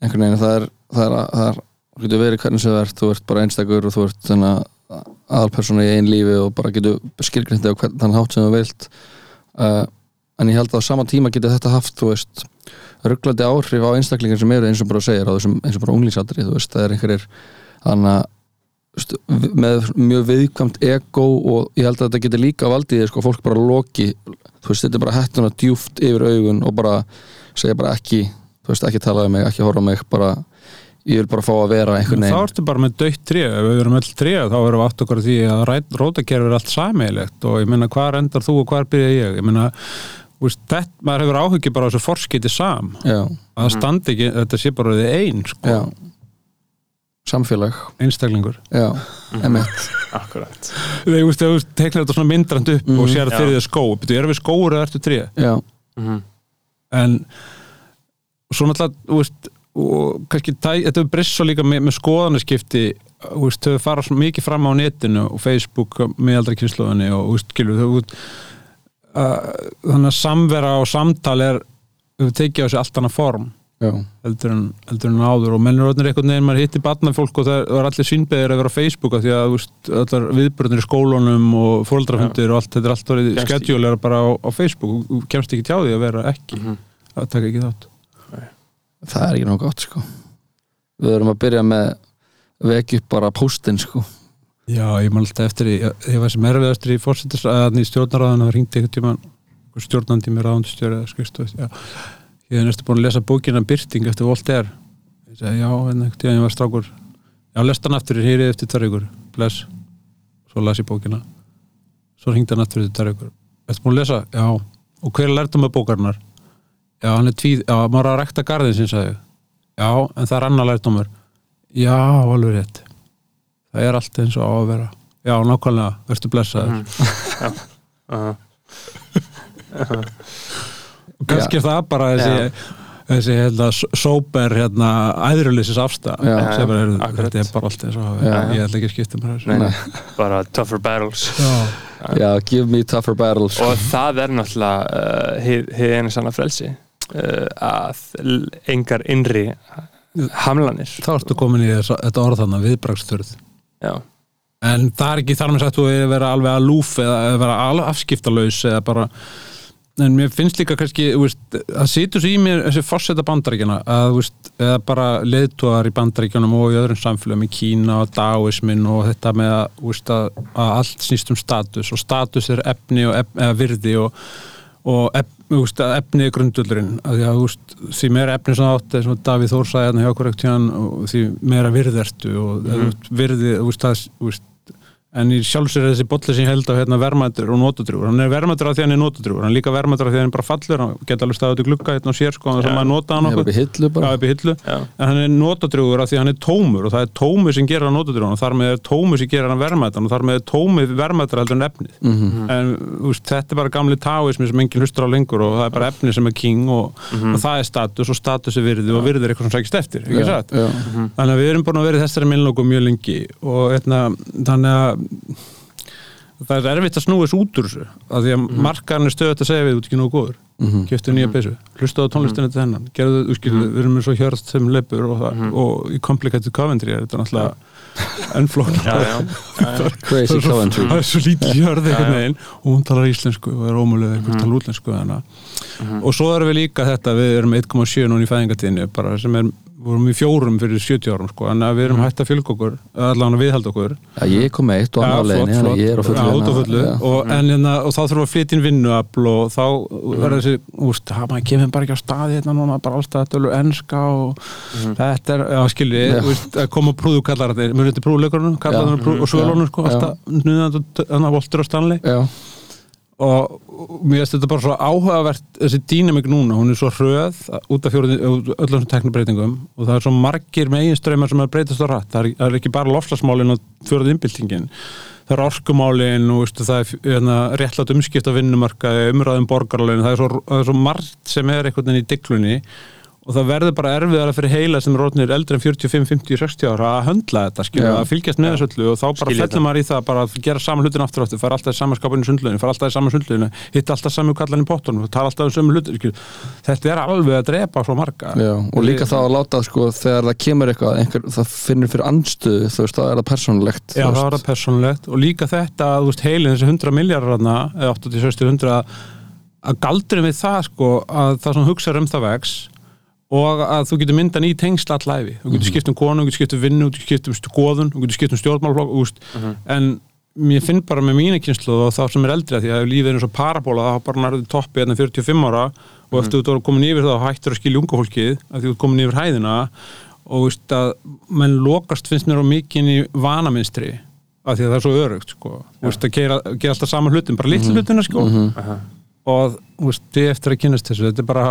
einhvern veginn það er það er, það er, þú getur verið hvernig sem þú ert þú ert bara einstakur og þú ert þannig aðalpersona í einn lífi og bara getur skilgrindi á hvern þann hátt sem þú vilt. Uh, en ég held að á sama tíma getur þetta haft, þú veist rugglandi áhrif á einstaklingar sem eru eins og bara segir eins og bara unglísatri, þú veist, það er einhverjir þannig að með mjög viðkvæmt ego og ég held að þetta getur líka valdið sko, fólk bara loki, þú veist, þetta er bara hættuna djúft yfir augun og bara segja bara ekki, þú veist, ekki tala um mig ekki horfa mig, bara ég vil bara fá að vera einhvern
þá
veginn.
ertu bara með döitt tré, ef við erum öll tré þá erum við átt okkur því að rótakerfi er allt sameiglegt og ég meina hvað endar þú og hvað byrja ég, ég úst, þetta, maður hefur áhugi bara á þessu forskiti sam,
já,
að standi ekki þetta sé bara því ein, sko,
samfélag,
einstaklingur.
Já, emitt
Akkurat.
Þegar þú veist, þegar þú teiknar þetta svona myndrand upp
Mhm.
og sér
Já.
að fyrir þér skó, betur, erum við skóur eða ertu tré,
já,
Mhm.
en svo náttúrulega, þú veist og kannski, tæ, þetta er breyst svo líka með, með skoðanaskipti þú veist, þau fara svo mikið fram á netinu og Facebook með aldrei kynsluðinni og þú veist, skilur þau uh, þannig að samvera og samtal er við tekið á sig allt annað form heldur en, heldur en áður. Og mennur orðnir einhvern veginn, maður hittir barnafólk og það var allir sínbeðir að vera á Facebook af því að allar viðbröðnir í skólunum og fóldrafundir og allt, þetta er allt orðið
Kemst í-
skedjúlega bara á, á Facebook. Þú kemst ekki tjá því að vera ekki
Mhm.
að taka ekki þátt.
Það er ekki nóg gott sko. Við erum að byrja með vekja upp bara póstinn sko.
Já, ég man alltaf eftir því, ég- ég var sem erfið eftir í fórsetis, að í stjórnaráðan það ringdi einhvern tíma stjórnandi mér ráðundstjóri eða skrifstof, já ég hef næstu búin að lesa bókina Byrting eftir Voltaire ég segi, já, en einhvern tíma ég var strákur já, lest hann aftur, hér er eftir tvær ykkur bless, svo las ég bókina svo ringdi hann aftur eftir tvær ykkur Ertu búin að lesa? Já. Og hver er lærtum með bókarnar? Já, hann er tvíð, já, maður að rekta garðin sín, sagði. Já, en það er annar lærtumur. Já, alveg rétt. Það er allt eins og á að vera. Já, nákvæmlega, verður blessaður.
uh,
Og kannski er það bara þessi, þessi hérna, sóper, hérna, æðruleysis afstæð.
Já.
Sem er,
akkurat.
þetta er bara allt eins og að. Ég ætla ekki að skipta mér þessu.
nei, nei, bara tougher battles
Já.
Já, give me tougher battles
og það er náttúrulega uh, hið, hið einu sanna frelsi uh, að engar innri hamlanir
Þá ertu komin í þessa, þetta orð þannig, viðbraksturð.
já,
En það er ekki þar með sagt þú er að vera alveg að lúf eða að vera alveg afskiptalaus eða bara en mér finnst líka kannski þú veist, að situr svo í mér þessi fórseta bandaríkjana að veist, bara leiðtúar í bandaríkjanum og í öðrum samfélagum í Kína og daoismin og þetta með að, veist, að, að allt snýst um status og status er efni og ef, eða virði og, og ef, veist, efni er grundullurinn því meira efni sem það átti eins og Davíð Þór sagði hérna hjá okkur því meira virðertu og mm -hmm. virði, það en í sjálfsögur er þessi bolli sem ég held á hérna verðmættur og notadrjúur hann er verðmættur af því hann er notadrjúur hann er líka verðmættur af því hann er bara fallur. Hann geta alveg staðið til glugga hérna og sér sko þannig að maður nota hann okkur Já. en hann er notadrjúgur af því hann er tómur og það er tómur sem gerir hann notadrjúgur og þar með er tómur sem gerir hann verðmættan og þar með er tómur verðmættar heldur en efnið.
Mhm.
en úst, þetta er bara gamli táismi sem enginn hlustur á lengur og það er bara efnið sem er king og, og það er status og status er virði og virði er eitthvað sem sækist eftir, ekki satt?
já.
Þannig að við erum búin að vera í þessari minnlóku mjög lengi og eitna, þannig að það er erfitt að þessu út úr þessu af því að mm. markarnir stöðut að segja við þú ert ekki nógu góður. Mm -hmm. kjöftu nýja peysu, hlustaðu á tónlistinu til hennan gerðu, þú skilur, við erum eins og hjörð sem leipur og, það, og í Complicated Coventry er þetta náttúrulega ennflókn
já, já,
Crazy Coventry.
það er svo lítið hjörð einhvern veginn og hún talar íslensku og er ómulega einhvern talar útlensku og svo erum við líka þetta við erum 1,7 núna í fæðingatíðinu bara sem er, vorum í fjórum fyrir 70 árum sko, en við erum hægt að fylgja okkur allan að viðhalda okkur.
Já, ég kom með eitt og
Já,
annar
flott,
leiðinni þannig
flott.
að ég er á fullu
á
hérna.
fullu.
Já.
og, en, en, og þá þurfum við að flytja inn vinnuafl og þá verður þessi úst, maður kemur bara ekki á staði hérna núna bara alltaf þetta er enska og þetta er, já skilji, koma prúðu kallar þetta, mjög þetta prúðleikurinn kallar
Já.
þetta prúð og svölunum sko, alltaf þannig að voltur og stanley.
Já,
og mér finnst þetta bara svo áhugavert þessi dýnamik núna, hún er svo hröð út af fjóruði, öllum þessum teknibreitingum og það er svo margir meginströymar sem er breytast á rætt, það er, ekki bara lofslagsmálin og fjóruði innbyltingin það er orkumálin og veistu, það er hérna, réttlátt umskipt af vinnumarkaði umræðum borgarlegin, það er svo, svo margt sem er einhvern veginn í diglunni og það verður bara erfiðara fyrir heila sem er orðnir eldri en 45, 50, 60 ára að höndla þetta, skilja, að fylgjast með þessu öllu og þá bara fellur maður í það bara að gera saman hlutin aftur aftur, fara alltaf í saman skapinu í sundleginu, fara alltaf í saman sundleginu hitta alltaf saman kallan í pottunum, tala alltaf um sömu hlutin skilja. þetta er alveg að drepa svo marga.
Já, og líka þá að láta sko, þegar það kemur eitthvað, einhver, það finnur fyrir andstöðu, þú veist, þá er það persónulegt
Já, það var það persónulegt og að þú veist heilin þessi 100 miljardar eða 80-60 100 að, að galdurinn við það að það sem hugsaður það vex og að þú getur myndan í tengsla allæfi þú getur skipt um konu, þú getur skipt um vinnu þú getur skipt um skoðun, þú getur skipt um stjórnmálflokk úst, en mér finn bara með mína kynslu og þá sem er eldri að því að lífið er eins og parabóla þá bara nærðu toppi hérna 45 ára og eftir þú ert komin yfir þá hættur að skilja unga fólkið að því þú ert komin yfir hæðina og veist að menn lokast finnst mér á mikinn í vanaminstri af því að það er svo örugt sko. Þú veist, að gera, gera alltaf saman hlutin bara litlu hlutina sko. Og veist, eftir að kynast þessu. Þetta er bara,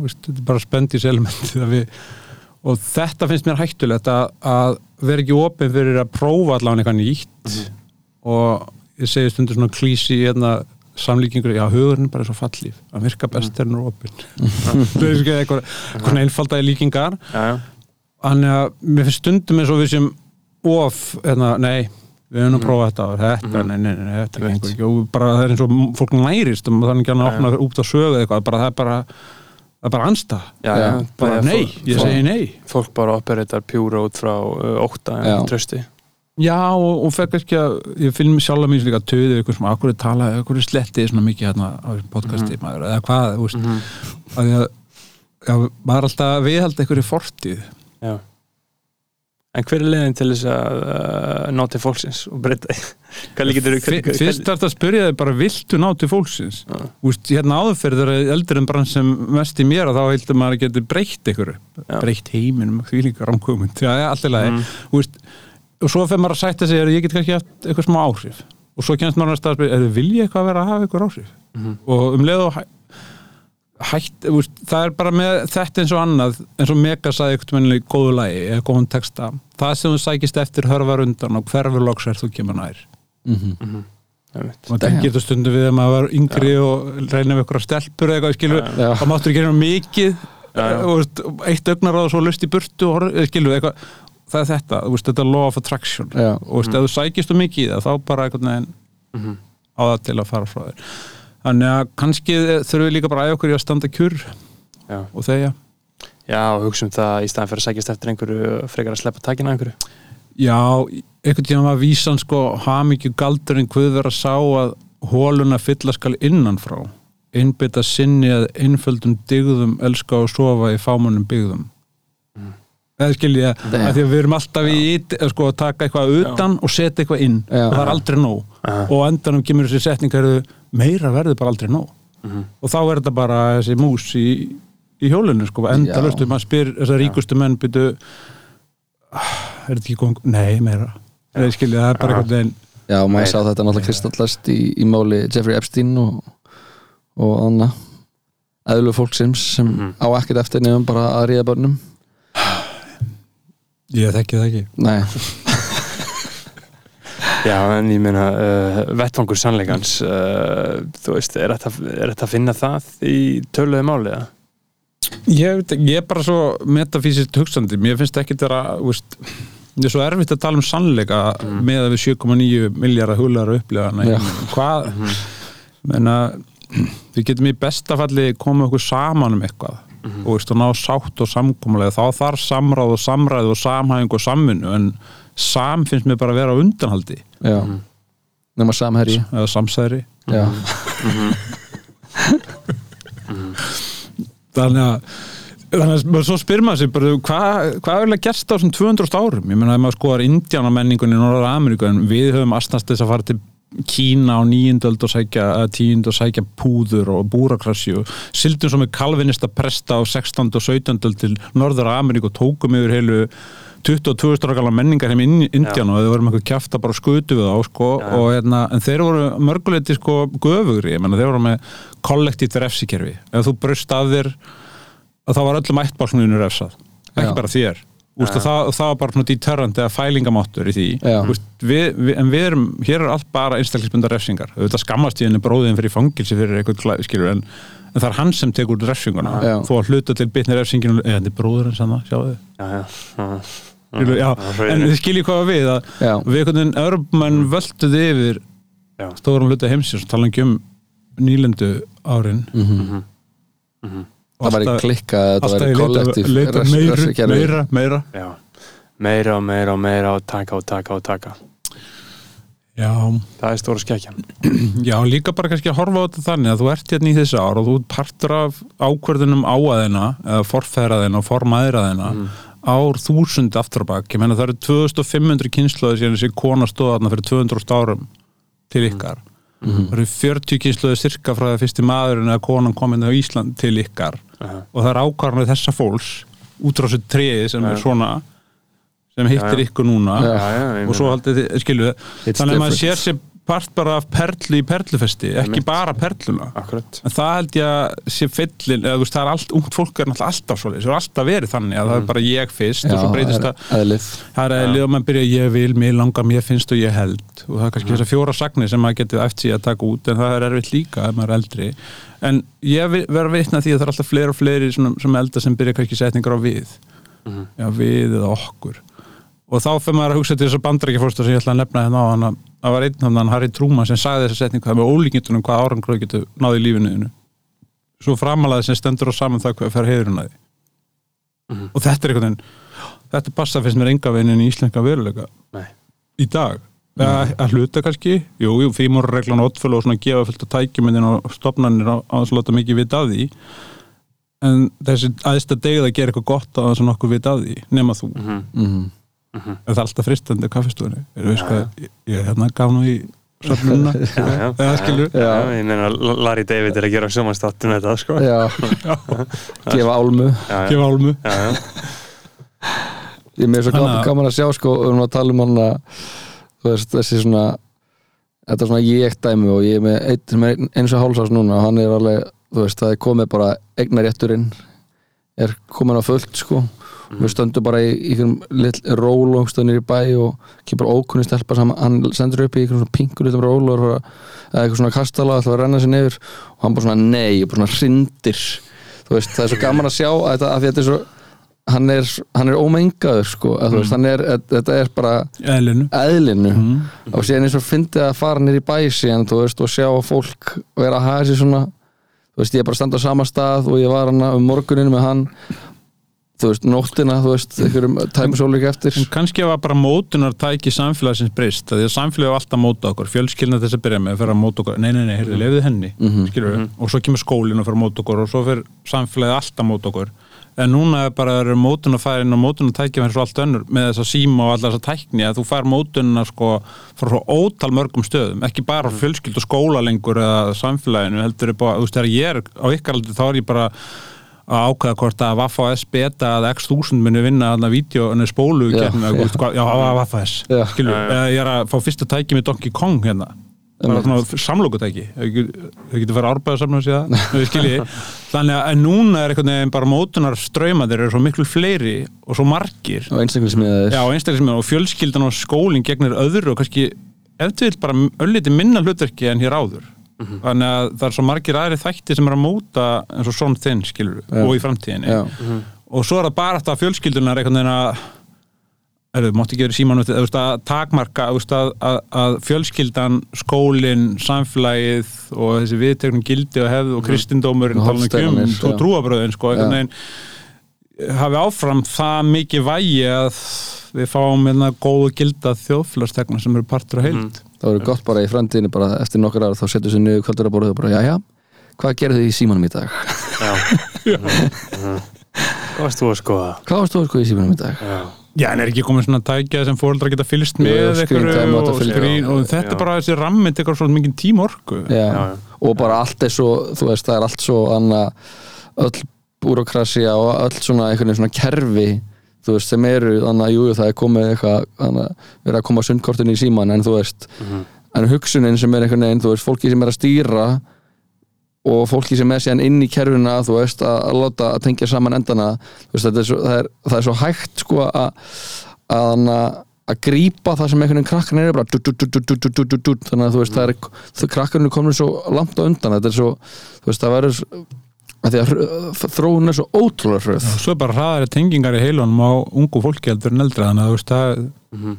er bara spendis við og þetta finnst mér hættulegt að, að vera ekki opinn fyrir að prófa allavega eitthvað nýtt. Og ég segi stundur svona klísi hérna samlíkingur, já, hugurinn er bara svo fallíf að virka best þegar hann er opinn. Það er ekki eitthvað, eitthvað einfaldagi líkingar. Þannig að mér finnst stundum eins og við sem of, hérna, nei við höfum að prófa þetta og þetta, nei, nei, nei, þetta gengur ekki og bara það er eins og fólk nærist og það er ekki að opna út á sögu eða eitthvað, bara það er bara það er bara anstað, bara nei,
fólk-
ég segi nei.
Fólk bara operatar pjúra út frá uh, ótta
Já.
en trösti
Já, og, og fekk ekki að ég finn mig sjálf að mér líka töðu eitthvað sem akkur er tala, akkur er slettið svona mikið hérna á podcasti, maður, eða hvað, þú veist.
Mhm.
að því að já, maður er alltaf að viðhalda einhverju fortíð.
Já En hver er leiðin til þess að uh, ná til fólksins og breyta því?
Fyrst það að spyrja þig bara viltu ná til fólksins
Já.
Úst, hérna áðurferð þegar eldur en brann sem mest í mér og þá heldur maður að geti breytt ykkur
Já.
breytt heiminum, því líka rámkugmynd já, já, allt í lagi
Mm.
Og svo fyrir maður að sætta sig að ég get kannski haft eitthvað smá áhrif og svo kemst maður að að spyrja, er vilja eitthvað að vera að hafa ykkur áhrif og um leið og hætt, þú veist, það er bara með þetta eins og annað, eins og Mega sagði eitthvað mennilega í góðu lagi, eða góðum texta það sem þú sækist eftir hörfar undan og hverfur loks er þú kemur nær.
Einmitt.
og það getur stundum við að maður var yngri og reyna við ykkur stelpur eða eitthvað skilur,
Já.
þá máttur ekki reyna mikið
já.
og veist, eitt augnar og svo lust í burtu og við eitthvað. Það er þetta, þú veist, þetta er law of attraction. Og veist, ef þú sækist um mikið þá bara einhvern veginn
Mhm.
á það til að fara frá þér þannig að kannski þurfum við líka bara að okkur í að standa kjur
Já.
og þegja
Já, og hugsa um það í staðan fyrir að sækjast eftir einhverju frekar að sleppa takina einhverju
Já, einhvern tíma var vísan sko hamingju galdur en hvað vera sá að hóluna fylla skal innanfrá innbytta sinni að innföldum digðum elska og sofa í fámunum byggðum eða skilji ég
Damn.
að því að við erum alltaf í sko, að taka eitthvað utan og setja eitthvað inn
Já.
og það er aldrei nóg
Aha.
og á endanum kemur þessi setning er meira verður bara aldrei nóg.
Mhm.
og þá er þetta bara þessi mús í, í hjólinu sko, enda löstu, maður spyr þessar ríkustu menn byrju er þetta ekki góð, nei meira. Það er bara eitthvað veginn
Já, maður
Meira.
sá þetta náttúrulega kristallast í, í máli Jeffrey Epstein og, og Anna eðlu fólksins sem
Mhm.
á ekkert eftir nefnum bara að ríða börnum.
Ég þekki það ekki.
Nei,
Já, en ég meina uh, vettfangur sannleikans uh, þú veist, er þetta, er að finna það í töluðu máli eða?
ég, veit ekki, ég er bara svo metafísist hugsandi, mér finnst ekki þetta þú veist, ég er svo erfitt að tala um sannleika með að við 7,9 miljardar hular að upplifa hana í
Já.
heiminum. hvað menna, við getum í besta falli komið okkur saman um eitthvað og, veist, og ná sátt og samkomulega þá þarf samráð og samræð og samhæðing og samvinnu en sam finnst mér bara að vera á undanhaldi.
Já. Nefna samherji
eða samsæri.
Já,
þannig að þannig að svo spyr maður sér bara hvað hva er að gerst á þessum 200 árum? Ég meina að maður skoðar Indiana menningunni í Norðar Ameríku en við höfum astnast þess að fara til Kína á níundöld og sækja tíund og sækja púður og búrakrassi og sildum svo með kalvinista presta á 16. og 17. öld til Norðar Ameríku og tókum yfir heilu 22 ára gala menningar heim í Indiana og þau voru með eitthvað kjafta bara skutu við þá sko, og, hérna, en þeir voru mörguleiti sko göfugri, ég menna þeir voru með kollektíft refsikerfi, ef þú brust af þér að þá var öllum ættbálsmuninu refsað, ekki
Já.
bara þér. Úst, það, það var bara svona deterrent eða fælingamáttur í því. Úst, við, við, en við erum, hér er allt bara einstaklisbundar refsingar, auðvitað skammast í henni bróðin fyrir fangilsi fyrir eitthvað skilur en, en það er hann sem tekur refsinguna. Þó að hluta til bitni refsinginu eða þetta er bróðurinn sann það, sjáðu.
Já, já,
en þið skiljið hvað við að
já,
við einhvern veginn örbumenn völduði yfir
Já.
stórum hluta heimsins og tala ekki um nýlendu árin.
Mhm. það væri
alltaf-
klikka að þetta
alltaf
væri kollektív
meira, meira, meira.
Já. Meira og meira og meira og taka og taka og taka.
Já,
það er stóra skekkjan.
Já, líka bara kannski að horfa á þetta þannig að þú ert hérna í þessu ár og þú ert partur af ákvörðunum áaðina eða forfæraðina og formaðiraðina
Mhm.
Ár þúsund aftur á bak ég menna það eru 2500 kynnslóði síðan þessi kona stóð þarna fyrir 200 árum til ykkar
Mhm.
það eru 40 kynnslóði styrka frá það fyrsti maðurinn eða konan komin á Ísland til ykkar
Aha.
og það er ákvarðanir þessa fólks út frá þessu treði sem
Já.
er svona sem hittir
Já, já.
ykkur núna
já, já, ég
og svo haldið
It's
þannig að maður sér sér part bara af perlu í perlufesti, ekki bara perluna.
Akkurat.
En það held ég að sé fyllin eða þú veist, það er allt, ungt fólk er náttúrulega alltaf svo það er alltaf verið þannig að það er bara ég fyrst og svo breytist það, það. er eðlið og maður byrja ég vil, mér langar, mér finnst og ég held. Og það er kannski þessar fjóra sagnir sem maður getið eftir að taka út en það er erfitt líka ef maður er eldri. En ég vi- verð að vitna því að það er alltaf fleiri og fleiri svona, sem elda sem byrja kannski setningar á við.
Mhm.
já, við eða okkur og þá fyrir maður að hugsa til þessar bandarækjafórsta sem ég ætla að nefna hérna á hann að það var einn hann Harry Truman sem sagði þessa setningu það með ólíkjöndunum hvað árangur getur náði í lífinu þínu. svo framalega sem stendur á saman það hvað fer heiðurinn að því
Mhm.
og þetta er einhvern veginn þetta passa fyrst mér enga veginn í íslenska veruleika
Nei.
í dag að, að hluta kannski, jú, jú, fímurreglan og oddfölu og svona gefa fullt af tækjumindin og stopnarnir á, á þess að láta mikið vita af því en þessi aðeins að degið að gera eitthvað gott á þess að nokkuð vita af því nema þú
Mhm.
Mhm.
Er það alltaf fristandi? Er þú veist hvað, ég, ég hérna gaf nú í
já, ég meina Larry David er að gera sjómanstáttum þetta sko.
Gefa álmu.
Já,
gefa álmu.
Já, já.
Ég er með gaman,
að-
gaman að sjá sko, við erum að tala um hann að þú veist, þessi svona þetta er svona ég dæmi og ég er með er eins og hálsás núna og hann er alveg, þú veist, það er komið bara eignarétturinn er komin á fullt sko við stöndum bara í einhverjum lill ról og stöndum í bæ og kemur ókunni stelpa sem hann sendur upp í svona pinkur litum ról og eða eitthvað svona kastala ætla að renna sér nefur og hann bara svona nei bara svona hrindir. Þú veist, það er svo gaman að sjá að þetta, að þetta er svo hann er, hann er ómengaður sko, að, þú veist, hann er, þetta er bara
eðlinu.
eðlinu.
Mm.
og síðan eins og fyndið að fara nýr í bæ síðan, þú veist, og sjá fólk vera að hafa sér svona. Þú veist, ég er bara að standa á sama stað og ég var hana um morguninu með hann þú veist, nóttina, þú veist, einhverjum tæmisólík eftir.
En kannski var bara mótunar tæki samfélagsins breyst því að samfélagi var alltaf að móta okkur fjölskyldna þess að byrja með að fyrir að móta okkur. Nei, nei, nei, heyrðu, lefðu henni
Mhm.
mm og svo kemur skólinn og fyrir að móta okkur og svo fyrir samfélagi alltaf að móta okkur. En núna er bara að mótun að færa inn og mótun að tækja fyrir svo allt önnur með þess að síma og allar þess að tækni að þú fær mótunina sko frá svo ótal mörgum stöðum. Ekki bara mm. fjölskyld og skóla lengur eða samfélaginu heldur er bara, þú veist, þegar ég er á ykkar aldur þá er ég bara að ákveða hvort að Vaffa S beta að x þúsund muni vinna þarna vídeo spólu
Já,
keppni,
já.
Vaffa S. Eða ég er að fá fyrsta tæki með Donkey Kong hérna. Samlokutæki. Þau getur fara árbæða saman síðan skilji, þannig að en núna er einhvern veginn bara mótunar ströymaðir eru svo miklu fleiri og svo margir.
Og
einstaklega og fjölskyldan og skólinn gegnir öðru og kannski ef til vill bara ölliti minna hlutverki en hér áður þannig að það er svo margir aðri þætti sem er að móta eins og svon þinn skilur
Já.
og í framtíðinni.
Já.
og svo er það bara alltaf fjölskyldunar einhvern veginn að Erðu, mátti ekki verið síman að takmarka að, að, að fjölskyldan, skólinn, samfélagið og þessi viðteknum gildi og hefð og kristindómurinn
Og
tala nú ekki um og trúabröðin sko, einhvern veginn hafi áfram það mikið vægi að við fáum hérna góðu gilda þjóðfélagstegna sem eru partur af heild
það verður gott bara í framtíðinu bara eftir nokkur ára þá setur sér niður kvöldur að borða og bara, já, já, hvað gerðu þið í símanum í dag?
Já. Mhm. Hvað varst þú að skoða?
Hvað varst þú að sko í símanum í dag?
Já.
Já, en er ekki komið svona tækja sem fóreldrar geta fylgst með
time og
skrín, og þetta
Já.
er bara þessi rammi tekur svo mikið tímorku
Já.
Já, já.
og bara allt er svo, þú veist, það er allt svo anna, öll búrokrasja og öll svona svona kerfi þú veist, sem eru, þannig að jú, það er komið eitthvað, þannig að vera að koma sundkortin í síman, en þú veist
mm -hmm.
en hugsunin sem er einhvern veginn, þú veist, fólki sem er að stýra og fólki sem er síðan inn í kerfuna, þú veist að, að láta að tengja saman endana veist, er svo, það, er, það er svo hægt sko að að, að grípa það sem einhvern veginn krakkarinn er bara, dú, dú, dú, þannig að þú veist, það er krakkarinn er komin svo langt á undan, þetta er svo þú veist, það verður að því að þróun er svo ótrúlega hröð
Svo er bara hraðari tengingar í heilunum á ungu fólki heldur en eldra þannig að þú veist það
Mhm.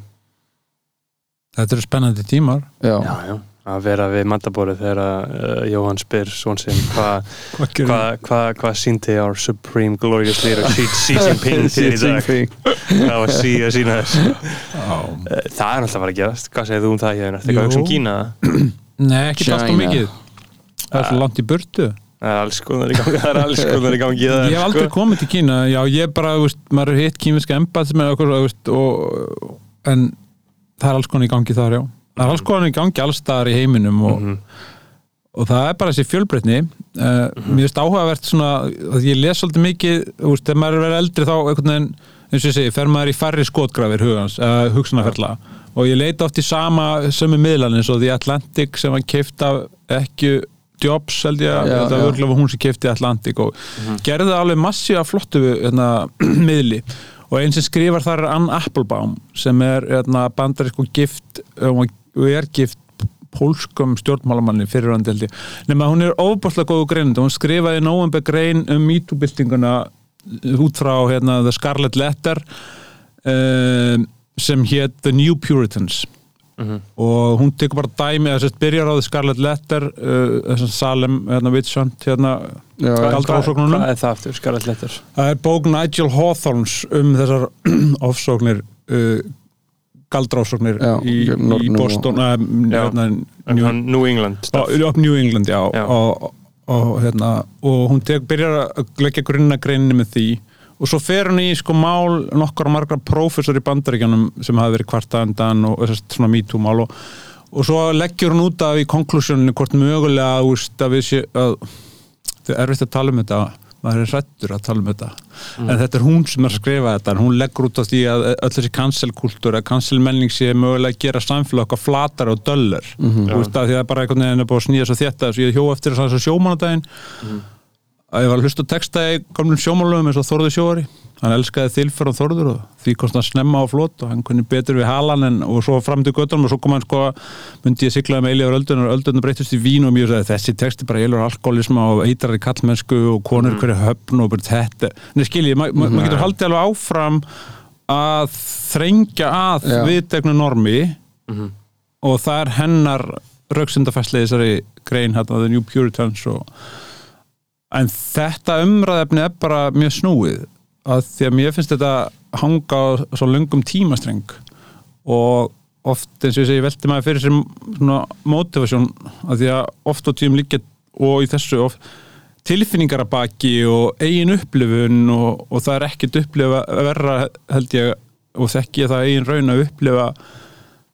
þetta eru spennandi tímar
já,
Já, já. Að vera við matabóru þegar uh, Jóhann spyr svon sinn hvað
Hvað
hva, hva, hva síndi our supreme glorious leader Xi, Jinping til í dag hvað var Xi að sína þess. Eh, Það er alltaf að fara að gerast Hvað segir þú um það hérna? Þetta eitthvað
Jú.
hugsa um Kína?
Nei, ekki alltaf mikið Það er svo langt í burtu
Það er alls konar í gangi Það er alls konar í gangi
Ég hef aldrei
sko.
komið til Kína. Já, ég bara, veist, maður er hitt veist, og, en það er alls konar í gangi þar, já. Það er alls konar í gangi alls staðar í heiminum og,
Mhm.
og það er bara þessi fjölbreytni. Uh, mér finnst áhugavert svona að ég les svolítið mikið, þú veist, þegar maður er verið eldri þá einhvern veginn, eins og ég segi, fer maður í færri skotgrafir hugans, uh, hugsunarferla. Og ég leita oft í sama sömu miðlan eins og The Atlantic sem var keift af ekki Jobs held ég,
Já,
þetta
já.
var hún sem keifti Atlantic og gerði alveg massífa flottu hérna, miðli. Og einn sem skrifar þar er Ann Applebaum sem er hérna, bandarísku gift og er gift pólskum stjórnmálamanni fyrirvændi held ég. Nema hún er ofbúrslega góðu greinandi. Hún skrifaði nóvember grein um MeToo-byltinguna út frá hérna, The Scarlet Letter um, sem hétt The New Puritans
Mhm.
og hún tekur bara dæmi að sérst byrjar á The Scarlet Letter uh, Salem, hérna Hunt hérna,
já,
Hvað-
galdraásóknunum.
Hvað er það aftur? Scarlet Letter
það er bók Nigel Hawthorns um þessar ofsóknir uh, galdraásóknir
Já,
í, í Boston uh, hérna,
New,
New,
England stuff.
Up New England, já,
Já.
Og, og, hérna, og hún tek, byrjar að leggja grunna greinni með því og svo fer hún í sko mál nokkar margra prófessor í bandaríkjanum sem hafi verið kvarta undan og þessast svona MeToo mál og, og svo leggjur hún út af í konklusjóninu hvort mögulega úst, að við sé að það er erfitt að tala um þetta maður er hrættur að tala um þetta. En þetta er hún sem er að skrifa þetta hún leggur út á því að öll þessi cancelkultúr að cancelmenning sé mögulega að gera samfélag okkar flatar og döllur veist að því að bara einhvern veginn er að snýja svo þetta ég hjó eftir þess að sjómanadaginn að ég var að hlusta texta í gamlum sjómanlöfum eins og Þorður sjóari. Hann elskaði þilfer og Þorður og því komst hann snemma á flót og hann kunni betur við halan en, og svo fram til göttunum og svo kom hann sko myndi ég siglaði með eilíðar öldun og öldunum breytist í vín og mjög sagði þessi texti bara eilur alkoholisma og eitrari kallmennsku og konur hverju höfn og bara þetta. Nei, skilji, ma ma maður getur haldið alveg áfram að þrengja að
Já.
viðtegnu normi og það er hennar rauksundafæsli en þetta umræðefni er bara mjög snúið að því að mér finnst þetta hanga á svo löngum tímastreng. Og oft eins og ég segi velti maður fyrir sér svona motivasjón að því að oft á tíum líka og í þessu oft tilfinningar að baki og eigin upplifun og, og það er ekkert upplifa verra held ég og þekki ég það eigin raun að upplifa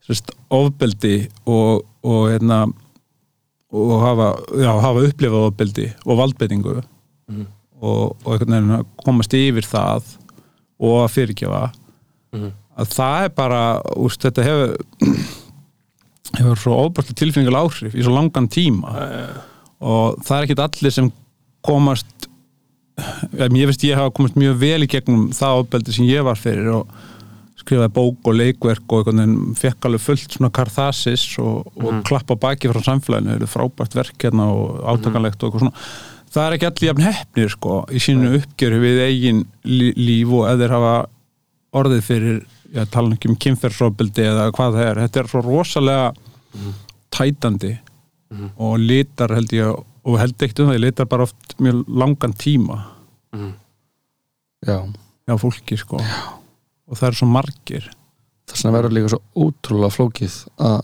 sérst, ofbeldi og, og hérna og hafa, já, hafa upplifað ofbeldi og valdbeitingu og, og að komast yfir það og að fyrirgefa. Að það er bara úst, þetta hefur hefur svo ofbærslega tilfinningal áhrif í svo langan tíma. Og það er ekkit allir sem komast ég veist ég hafa komast mjög vel í gegnum það ofbeldi sem ég var fyrir og skrifaði bók og leikverk og einhvern veginn fekk alveg fullt svona karþasis og, og klappa baki frá samfélaginu, þetta er frábært verk hérna og átakanlegt og eitthvað svona. Það er ekki allir jafn hefnir sko í sínu uppgjöru við eigin lí líf og ef þeir hafa orðið fyrir já, tala ekki um kynferðsróbildi eða hvað það er, þetta er svo rosalega tætandi og litar held ég og held ekkert um það, ég litar bara oft mjög langan tíma.
Já,
hjá fólki sko og það er svo margir.
Þess vegna verður líka svo ótrúlega flókið að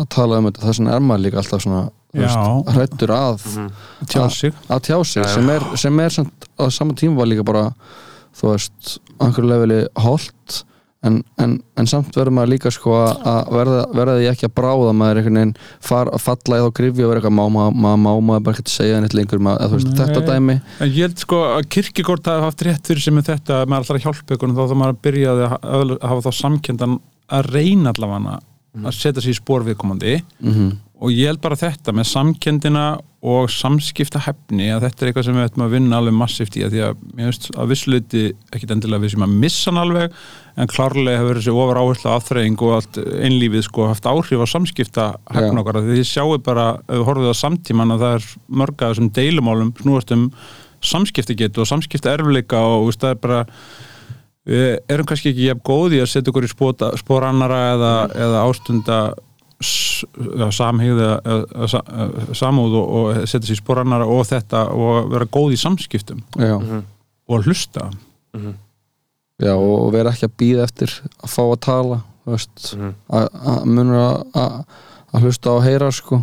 að tala um þetta, vegna er maður líka alltaf svona
Já.
veist, hræddur að
tjá sig.
að tjá sig, sem er, sem er samt, á sama tíma var líka bara þú veist, einhverju leveli holt en, en, en samt verður maður líka sko að verða, verða því ekki að bráða maður einhvern veginn far, falla eða grifja og vera eitthvað má maður, maður má maður bara ekki segja neitt lengur maður, veist, þetta dæmi.
En ég held sko að kirkigort hafi haft rétt fyrir sem með þetta að maður alltaf hjálpa ykkur þá þá maður að byrja að hafa þá samkendan að reyna allavega að setja sér í spór viðkomandi.
Mm
og ég held bara þetta með samkendina og samskipta hefni að þetta er eitthvað sem við ættum að vinna alveg massíft í að því að mér finnst að vissuleiti ekkit endilega við sem að missa hann alveg en klárlega hefur þessi ofar áherslu afþreying og allt einlífið sko haft áhrif á samskipta hefn okkar því þið sjáu bara, ef við horfum á samtíman að það er mörga þessum deilumálum snúast um samskiptagetu og samskipta erfleika og veist, það er bara við erum kannski ekki góði að setja okkur í spóta, spór annara eða, eða ástunda s- já, samhigð eða, eða, sa- eða samúð og, og setja sér annara og þetta og vera góð í samskiptum
já,
og að hlusta
já, og vera ekki að býða eftir að fá að tala að, að munur að, hlusta að heyra sko.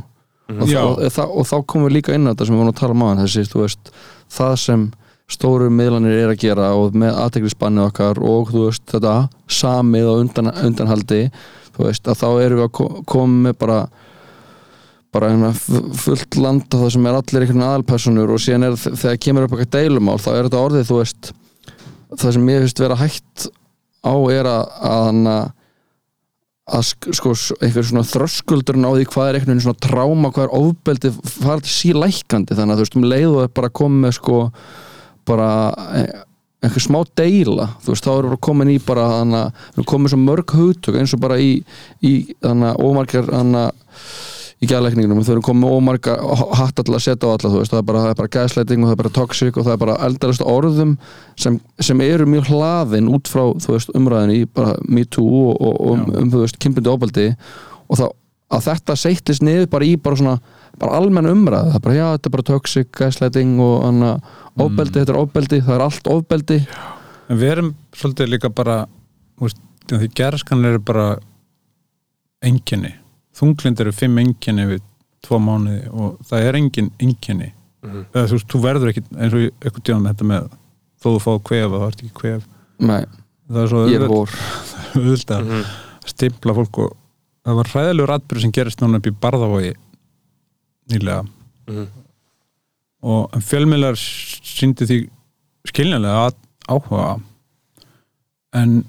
Og,
Já.
og, og, og þá komum við líka inn á þetta sem við vorum að tala um aðan þessi, veist, það sem stóru miðlanir er að gera og með aðteklisbannið okkar og veist þetta samið og undan, undanhaldi þú veist, að þá erum við að ko- koma með bara bara hérna fu- fullt landa það sem er allir einhvern aðalpersonur og síðan er þegar kemur upp eitthvað deilumál þá er þetta orðið, þú veist það sem ég finnst vera hægt á er að, að að sk- sko einhver svona þröskuldurinn á því hvað er einhvern svona tráma, hvað er ofbeldi fara til sílækandi þannig að þú veist um leið og er bara komið með sko bara e- einhver smá deila þú veist þá erum við komin í bara þannig að við erum komin svo mörg hugtök eins og bara í, í þannig að ómargar þannig að í gæðleikningunum þau erum komið ómarga hatta til að setja á alla þú veist, það er bara, það bara gæðsleiting og það er bara toxic og það er bara eldarast orðum sem, sem eru mjög hlaðin út frá þú veist, umræðinni í bara Me Too og, og, um, um þú veist, kynbundu óbaldi og þá að þetta seittist niður bara í bara svona bara almenn umræð, það er bara já, þetta er bara toxic gæðsleiting og anna, óbeldi, þetta er óbeldi, það er allt óbeldi
en við erum svolítið líka bara veist, því gerðskan eru bara enginni þunglind eru fimm enginni við tvo mánuði og það er engin enginni eða þú veist, þú verður ekki eins og eitthvað tíðan þetta með þó þú fáðu kvef og það ert ekki kvef
Nei,
það er svo
ég er
auðvelt-
vor.
auðvitað að stimpla fólk og það var hræðilegur atbyrð sem gerist núna upp í Barðavogi nýlega. Og en fjölmiðlar síndi því skiljanlega áhuga. En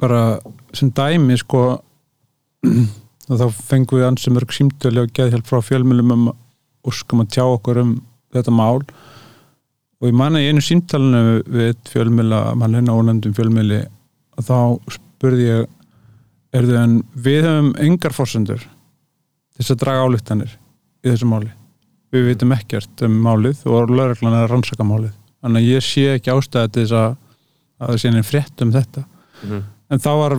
bara sem dæmi sko og þá fengum við ansi mörg símtölu og geðhjálp frá fjölmjölum um úrskum að tjá okkur um þetta mál. Og ég manna í einu símtalinu við fjölmjöla, mann hérna ónefndum fjölmjöli og þá spurði ég erðu en við höfum engar fórsendur þess að draga álíktanir í þessu máli. Við vitum ekkert um málið og lögreglan er að rannsaka málið. Þannig að ég sé ekki ástæði til þess að að það sé einn frétt um þetta.
Mhm.
en þá var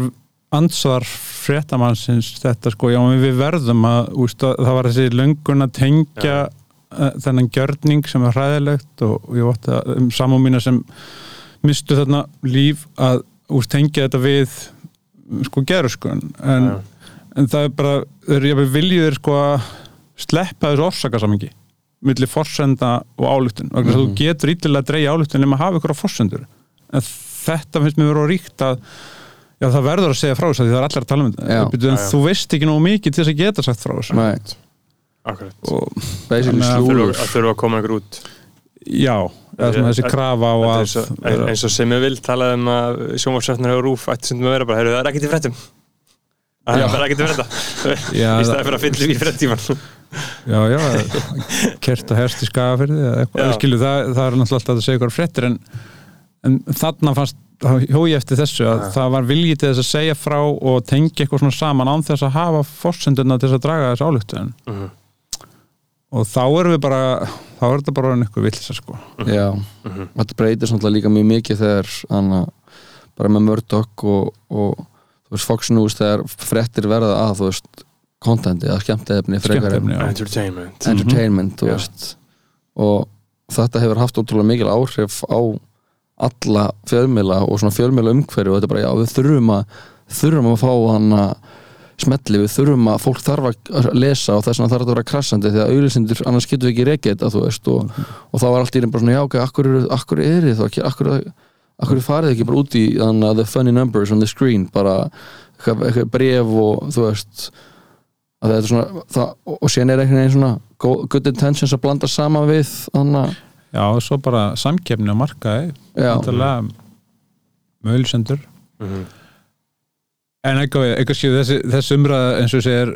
ansvar fréttamannsins þetta sko, já við verðum að, úst, að það var þessi löngun að tengja uh, þennan gjörning sem er hræðilegt og, og ég vott að um samum mína sem mistu þarna líf að úst, tengja þetta við sko gerurskun en,
Já.
en það er bara þeir eru viljuðir sko að sleppa þessu orsakasamingi milli forsenda og álutun vegna mm. þú getur ítlilega að dreyja álutun nema að hafa ykkur á forsendur. En þetta finnst mér verið að já það verður að segja frá þess að því það er allir að tala um þetta.
Já.
Bíddu, en
Já, já.
þú veist ekki nógu mikið til þess að geta sagt frá þessu.
Nei,
Akkurat.
Og
basically
Þannig að
Að þurfa að koma einhver út.
Já, þessi krafa
er
að
eins og- eins og sem ég vil talaði um að sjónvarsrætnar og rúf ætti sem að vera bara, heyrðu, það er ekkert í fréttum. Það er í frétta.
Já,
í staði fyrir að fylla í fréttíman
já, já, kert og herst í skafirði eða eitthvað, skilju, það, það er náttúrulega alltaf að segja ykkur fréttir en, en þarna fannst þá hjó ég eftir þessu að
Já.
það var viljið til þess að segja frá og tengja eitthvað svona saman án þess að hafa fórsendurna til þess að draga þessu álugtu
Mhm.
og þá erum við bara þá er þetta bara einhver villsa sko
Já,
Mhm.
þetta breytir svona líka mjög mikið þegar hana, bara með Murdoch og, og þú veist, Fox News þegar frettir verða að þú veist, contenti eða skemmtefni frekar en
Skemmtiefni, já.
entertainment
entertainment þú
Já.
veist og þetta hefur haft ótrúlega mikil áhrif á alla fjölmiðla og svona fjölmiðla umhverju og þetta er bara, já, við þurfum að þurfum að fá hann að smetli, við þurfum að fólk þarf að lesa og þess vegna þarf að vera krassandi því að auðlisendur, annars getum við ekki rekið þetta þú veist, og, og þá var allt í einn bara svona já, ok, akkur, akkur er þið þá akkur, akkur farið ekki bara út í þannig að the funny numbers on the screen bara eitthvað, eitthvað bref og þú veist að þetta er svona það, og, og síðan er einhvern veginn svona go- good intentions að blanda saman við þannig að
já, og svo bara samkefni á markaði mögulsendur
Mhm.
En eitthvað, eitthvað séu þessi, þessi umræða eins og segir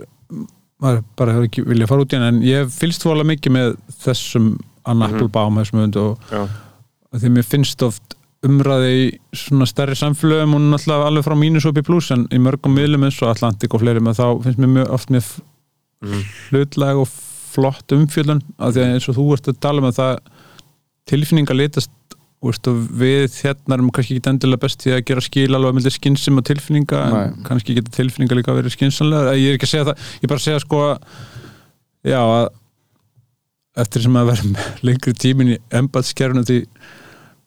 maður bara hefur ekki viljað fara út í hann en ég fylgst þú alveg mikið með þessum Anna
Mhm.
Applebaum þessum hund og og því mér finnst oft umræði í svona stærri samfélögum og náttúrulega alveg frá mínus upp í pluss en í mörgum miðlum eins og Atlantik og fleiri með þá finnst mér mjög, oft mér
Mhm.
hlutlega og flott umfjöldun af því að eins og þú ert að tala um að það tilfinninga litast og við hérna erum kannski ekki endilega best í að gera skil alveg með skynsum og tilfinninga en
Nei.
kannski geta tilfinninga líka að vera skynsanlega ég er ekki að segja það, ég er bara að segja sko já að eftir sem að vera lengri tímin í embatskerfinu því